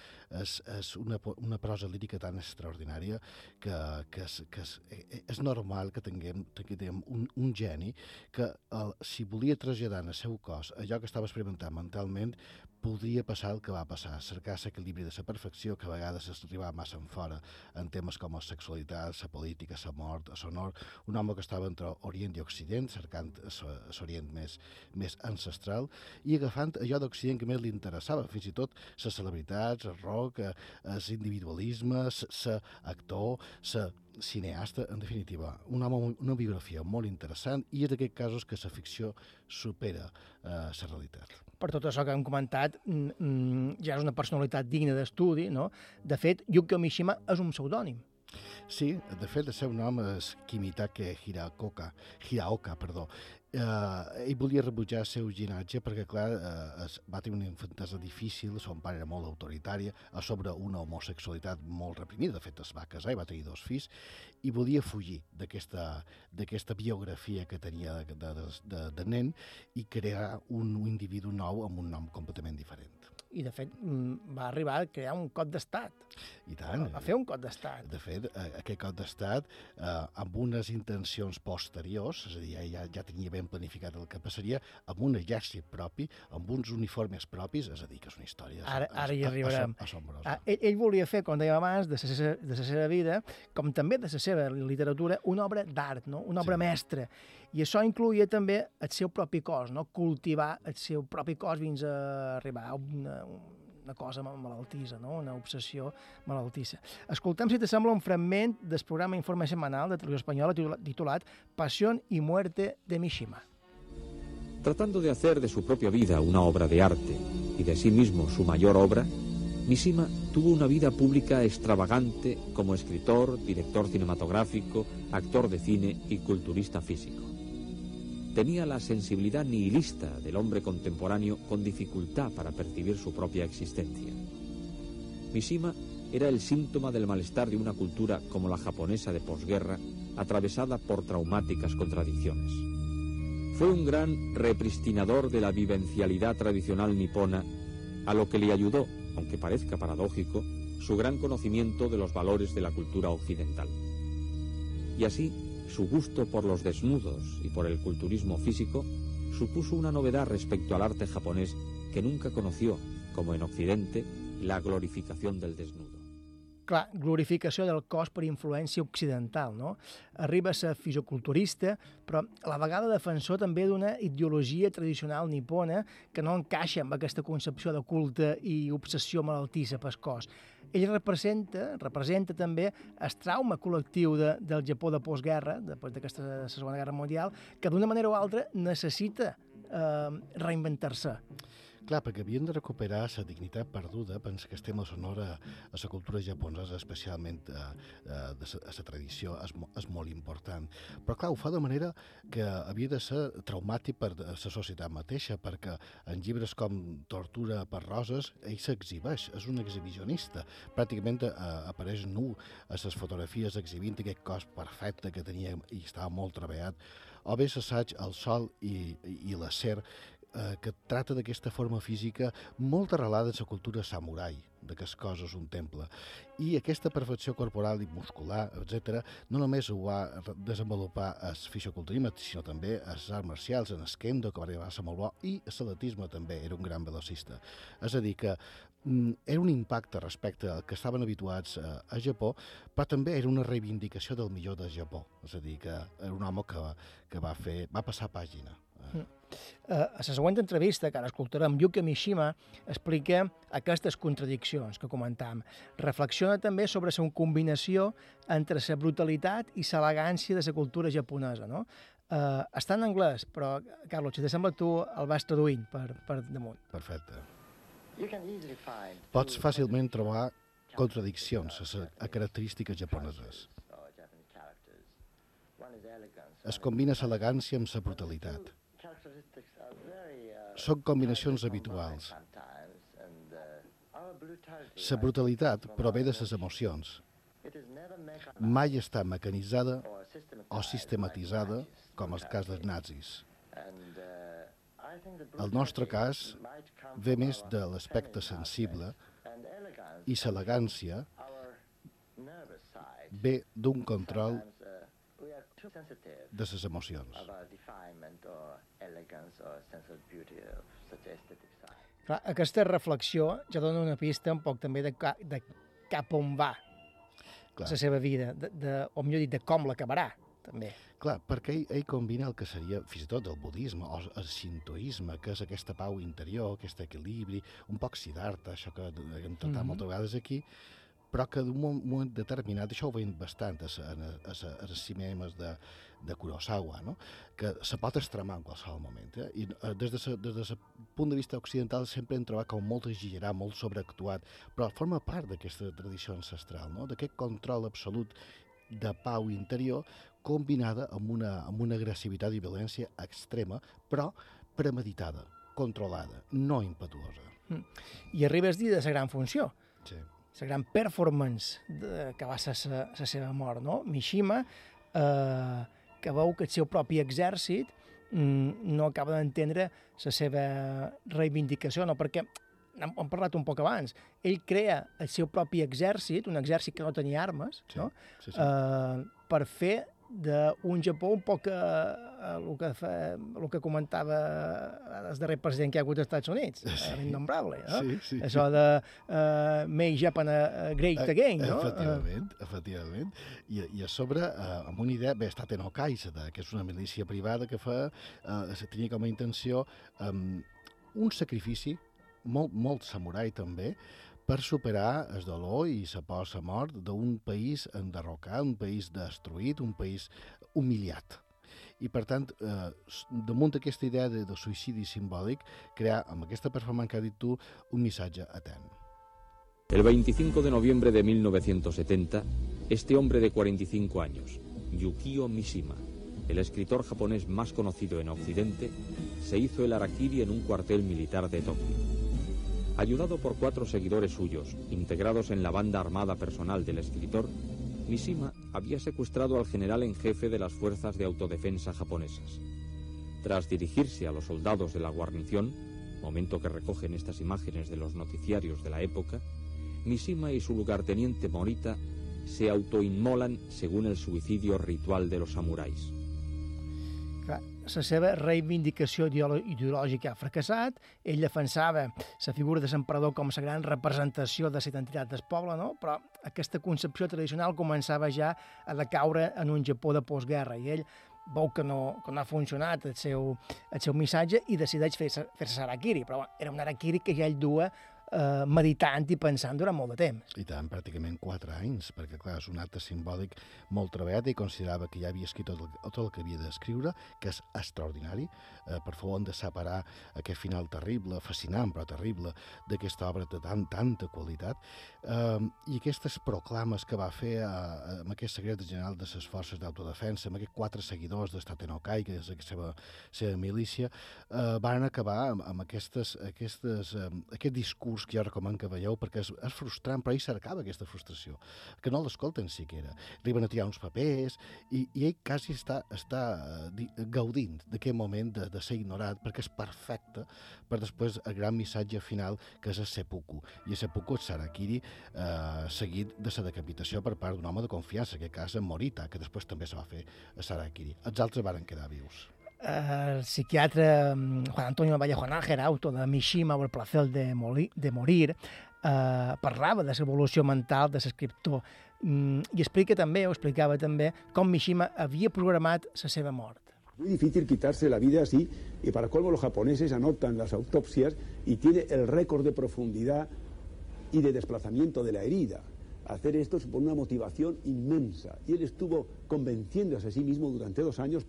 és, és una, una prosa lírica tan extraordinària que, que, és, que és, eh, és normal que tinguem, tinguem un, un geni que el, si volia traslladar en el seu cos allò que estava experimentant mentalment, podria passar el que va passar, cercar l'equilibri de la perfecció que a vegades es arribava massa en fora en temes com la sexualitat, la política, la mort, el sonor, un home que estava entre Orient i Occident, cercant l'Orient més, més ancestral i agafant allò d'Occident que més li interessava, fins i tot les celebritats, el rock, eh, el individualisme, ser actor, ser cineasta, en definitiva, un home, una biografia molt interessant i en aquests casos que la ficció supera eh, la realitat. per tot això que hem comentat, mm, mm, ja és una personalitat digna d'estudi, no? De fet, Yukio Mishima és un pseudònim. Sí, de fet, el seu nom és Kimitake Hiraoka, Hiraoka perdó. Eh, ell volia rebutjar el seu ginatge perquè, clar, eh, es, va tenir una infantesa difícil, son pare era molt autoritària, a sobre una homosexualitat molt reprimida, de fet es va casar i va tenir dos fills, i volia fugir d'aquesta biografia que tenia de, de, de, de nen i crear un individu nou amb un nom completament diferent. I, de fet, mm, va arribar a crear un cop d'estat. I tant. Va fer un cop d'estat. De fet, eh, aquest cop d'estat, eh, amb unes intencions posteriors, és a dir, ja, ja tenia ben planificat el que passaria, amb un exèrcit propi, amb uns uniformes propis, és a dir, que és una història Ara, ara hi arribarem. ass- assombrosa. Ah, ell, ell volia fer, com dèiem abans, de la, se- de la seva vida, com també de la seva literatura, una obra d'art, no? una obra sí. mestra. I això incluïa també el seu propi cos, no? cultivar el seu propi cos fins a arribar a una, una cosa ma- malaltissa, no? una obsessió malaltissa. Escoltem, si te sembla, un fragment del programa Informe Semanal de Televisió Espanyola titula- titulat Pasión y muerte de Mishima. Tratando de hacer de su propia vida una obra de arte y de sí mismo su mayor obra, Mishima tuvo una vida pública extravagante como escritor, director cinematográfico, actor de cine y culturista físico. Tenía la sensibilidad nihilista del hombre contemporáneo con dificultad para percibir su propia existencia. Mishima era el síntoma del malestar de una cultura como la japonesa de posguerra, atravesada por traumáticas contradicciones. Fue un gran repristinador de la vivencialidad tradicional nipona, a lo que le ayudó, aunque parezca paradójico, su gran conocimiento de los valores de la cultura occidental. Y así, su gusto por los desnudos y por el culturismo físico supuso una novedad respecto al arte japonés que nunca conoció, como en Occidente, la glorificación del desnudo. Clar, glorificació del cos per influència occidental, no? Arriba a ser fisioculturista, però a la vegada defensor també d'una ideologia tradicional nipona que no encaixa amb aquesta concepció de culte i obsessió malaltissa pel cos. Ell representa, representa també el trauma col·lectiu de, del Japó de postguerra, després d'aquesta Segona Guerra Mundial, que d'una manera o altra necessita eh, reinventar-se. Clar, perquè havien de recuperar la dignitat perduda, penso que estem a sonora a la cultura japonesa, especialment eh, eh, de la tradició, és, mo- és molt important. Però clar, ho fa de manera que havia de ser traumàtic per la societat mateixa, perquè en llibres com Tortura per roses, ell s'exhibeix, és un exhibicionista. Pràcticament eh, apareix nu a les fotografies exhibint aquest cos perfecte que tenia i estava molt treballat, o bé l'assaig al sol i, i, i l'acer, eh, que tracta d'aquesta forma física molt arrelada en la cultura samurai, de que es cosa és un temple. I aquesta perfecció corporal i muscular, etc., no només ho va desenvolupar el fisioculturisme, sinó també les arts marcials, en el kendo, que va arribar a ser molt bo, i el atletisme també, era un gran velocista. És a dir, que mm, era un impacte respecte al que estaven habituats a, a Japó, però també era una reivindicació del millor de Japó. És a dir, que era un home que, que va, fer, va passar pàgina. Eh, a la següent entrevista que ara escoltarem, Yuka Mishima explica aquestes contradiccions que comentàvem. Reflexiona també sobre la combinació entre la brutalitat i l'elegància de la cultura japonesa. No? Eh, està en anglès, però, Carlos, si sembla, tu el vas traduint per, per damunt. Perfecte. Pots fàcilment trobar contradiccions a, a característiques japoneses. Es combina l'elegància amb la brutalitat. Són combinacions habituals. La brutalitat prové de les emocions. Mai està mecanitzada o sistematitzada, com el cas dels nazis. El nostre cas ve més de l'aspecte sensible i l'elegància ve d'un control de les emocions. Clar, aquesta reflexió ja dona una pista un poc també de, ca, de cap on va Clar. la seva vida, de, de, o millor dit, de com l'acabarà, també. Clar, perquè ell, ell combina el que seria fins i tot el budisme o el sintoisme, que és aquesta pau interior, aquest equilibri, un poc siddhartha, això que hem tratat mm. -hmm. moltes vegades aquí, però que d'un moment, determinat, això ho veiem bastant a, a, a, a, a les cinemes de, de Kurosawa, no? que se pot extremar en qualsevol moment. Eh? I eh, des de des de punt de vista occidental sempre hem trobat com molt exagerat, molt sobreactuat, però forma part d'aquesta tradició ancestral, no? d'aquest control absolut de pau interior combinada amb una, amb una agressivitat i violència extrema, però premeditada, controlada, no impetuosa. Mm. I arriba el dia de la gran funció, Sí. La gran performance de, que va ser la seva mort, no? Mishima, eh, que veu que el seu propi exèrcit mm, no acaba d'entendre la seva reivindicació, no? perquè hem, hem parlat un poc abans, ell crea el seu propi exèrcit, un exèrcit que no tenia armes, Sí, no? sí, sí. Eh, per fer d'un Japó un poc eh, el, que fa, el que comentava el darrer president que hi ha hagut als Estats Units, sí. l'innombrable, no? Sí, sí. Això de uh, Make Japan uh, Great Eh, Again, no? Efectivament, efectivament. I, I a sobre, eh, amb una idea, bé, està Teno Kaisada, que és una milícia privada que fa, eh, tenia com a intenció eh, un sacrifici, molt, molt samurai també, per superar el dolor i la por a mort d'un país enderrocat, un país destruït, un país humiliat. I, per tant, eh, damunt d'aquesta idea de, de suïcidi simbòlic, crear, amb aquesta performance que has dit tu, un missatge. El 25 de noviembre de 1970, este hombre de 45 años, Yukio Mishima, el escritor japonés más conocido en Occidente, se hizo el harakiri en un cuartel militar de Tokio. Ayudado por cuatro seguidores suyos, integrados en la banda armada personal del escritor, Mishima había secuestrado al general en jefe de las fuerzas de autodefensa japonesas. Tras dirigirse a los soldados de la guarnición, momento que recogen estas imágenes de los noticiarios de la época, Mishima y su lugarteniente Morita se autoinmolan según el suicidio ritual de los samuráis. La seva reivindicació ideològica ha fracassat, ell defensava la figura de l'emperador com la gran representació de la identitat del poble, no? però aquesta concepció tradicional començava ja a decaure en un Japó de postguerra, i ell veu que no, que no ha funcionat el seu, el seu missatge i decideix fer-se fer harakiri, però era un harakiri que ja ell duia eh, meditant i pensant durant molt de temps. I tant, pràcticament 4 anys, perquè clar, és un acte simbòlic molt treballat i considerava que ja havia escrit tot el, tot el que havia d'escriure, que és extraordinari. Eh, per favor, hem de separar aquest final terrible, fascinant però terrible, d'aquesta obra de tan, tanta qualitat. Eh, I aquestes proclames que va fer eh, amb aquest secret general de les forces d'autodefensa, amb aquests quatre seguidors d'Estat Enokai, que és la seva, seva milícia, eh, van acabar amb, amb aquestes, aquestes, eh, aquest discurs vídeos que jo recomano que veieu perquè és, és frustrant, però ell cercava aquesta frustració, que no l'escolten siquiera. Arriben a tirar uns papers i, i ell quasi està, està eh, di, gaudint d'aquest moment de, de ser ignorat perquè és perfecte per després el gran missatge final que és el seppuku. I el seppuku és Sarakiri eh, seguit de la decapitació per part d'un home de confiança, que cas en Morita, que després també se va fer a Sarakiri. Els altres varen quedar vius. El psiquiatra mm, Juan Antonio Vallejo Nájera, autor de Mishima o el placer de, moli, de morir, eh, parlava de l'evolució mental de l'escriptor mm, i explica també, o explicava també, com Mishima havia programat la seva mort. Muy difícil quitarse la vida así y para colmo los japoneses anotan las autopsias y tiene el récord de profundidad y de desplazamiento de la herida. Hacer esto supone una motivación inmensa y él estuvo convenciéndose a sí mismo durante dos años,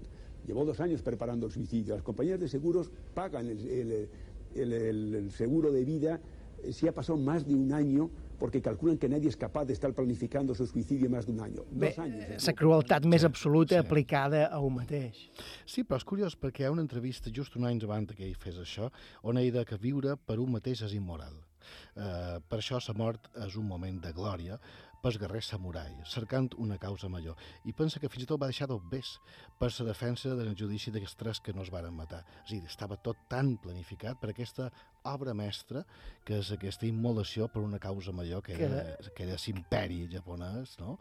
llevó dos años preparando el suicidio. Las compañías de seguros pagan el, el- el- el- el seguro de vida eh, si ha pasado más de un año porque calculan que nadie es capaz de estar planificando su suicidio más de un año. Bé, dos años. ¿eh? la crueltat més absoluta aplicada a un mateix. Sí, però és curiós perquè hi ha una entrevista just un any abans que ell fes això on ell deia que viure per un mateix és immoral. Uh, per això la mort és un moment de glòria pels guerrers samurai, cercant una causa major. I pensa que fins i tot va deixar d'obvés per la defensa del judici d'aquests tres que no es varen matar. És a dir, estava tot tan planificat per aquesta obra mestra que és aquesta immolació per una causa major que era, que era l'imperi japonès, no?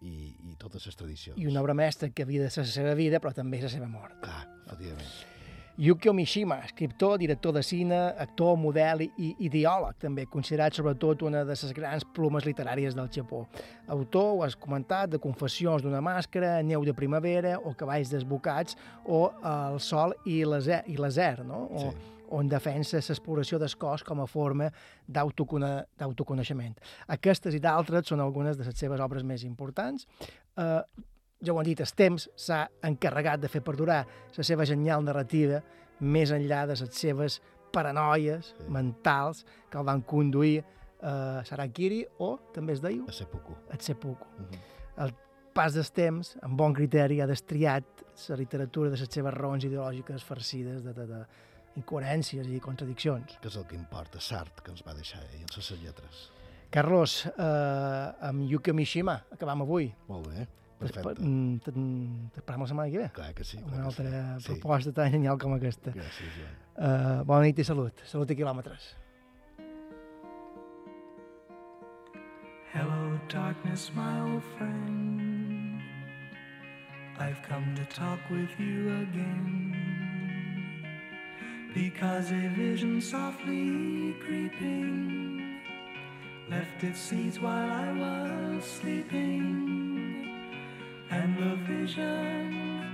I, i totes les tradicions. I una obra mestra que havia de ser la seva vida, però també la seva mort. Clar, efectivament. Yukio Mishima, escriptor, director de cine, actor, model i, ideòleg, també considerat sobretot una de les grans plumes literàries del Japó. Autor, ho has comentat, de Confessions d'una màscara, Neu de primavera o Cavalls desbocats o El sol i l'azer, no? O, Sí. on defensa l'exploració del cos com a forma d'autocone- d'autoconeixement. Aquestes i d'altres són algunes de les seves obres més importants. Eh, ja ho han dit, el temps s'ha encarregat de fer perdurar la seva genial narrativa més enllà de les seves paranoies sí. mentals que el van conduir a Sarakiri o, també es deia, A seppuku. a seppuku. Uh -huh. El pas del temps, amb bon criteri, ha destriat la literatura de les seves raons ideològiques farcides de, de, de incoherències i contradiccions. Que és el que importa, Sart, que ens va deixar ell, en les seves lletres. Carlos, eh, amb Yuki Mishima, acabam avui. Molt bé, perfecte. mm, te- T'esperem la setmana que ve. Clar que sí. clar Una altra Sí. proposta tan genial com aquesta. Gràcies, Joan. Uh, bona nit i salut. Salut i quilòmetres. Hello, darkness, my old friend. I've come to talk with you again. Because a vision softly creeping left its seeds while I was sleeping. And the vision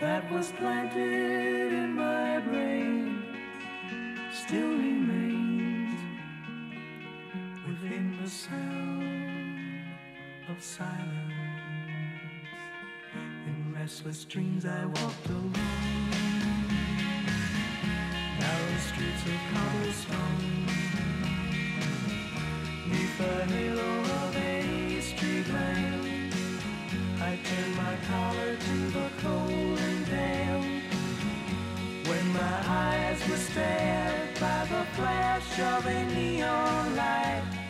that was planted in my brain still remains within the sound of silence. In restless dreams I walked alone, narrow streets of cobblestone, neath the halo of a street lamp. I turned my collar to the cold and damp. When my eyes were stared by the flash of a neon light,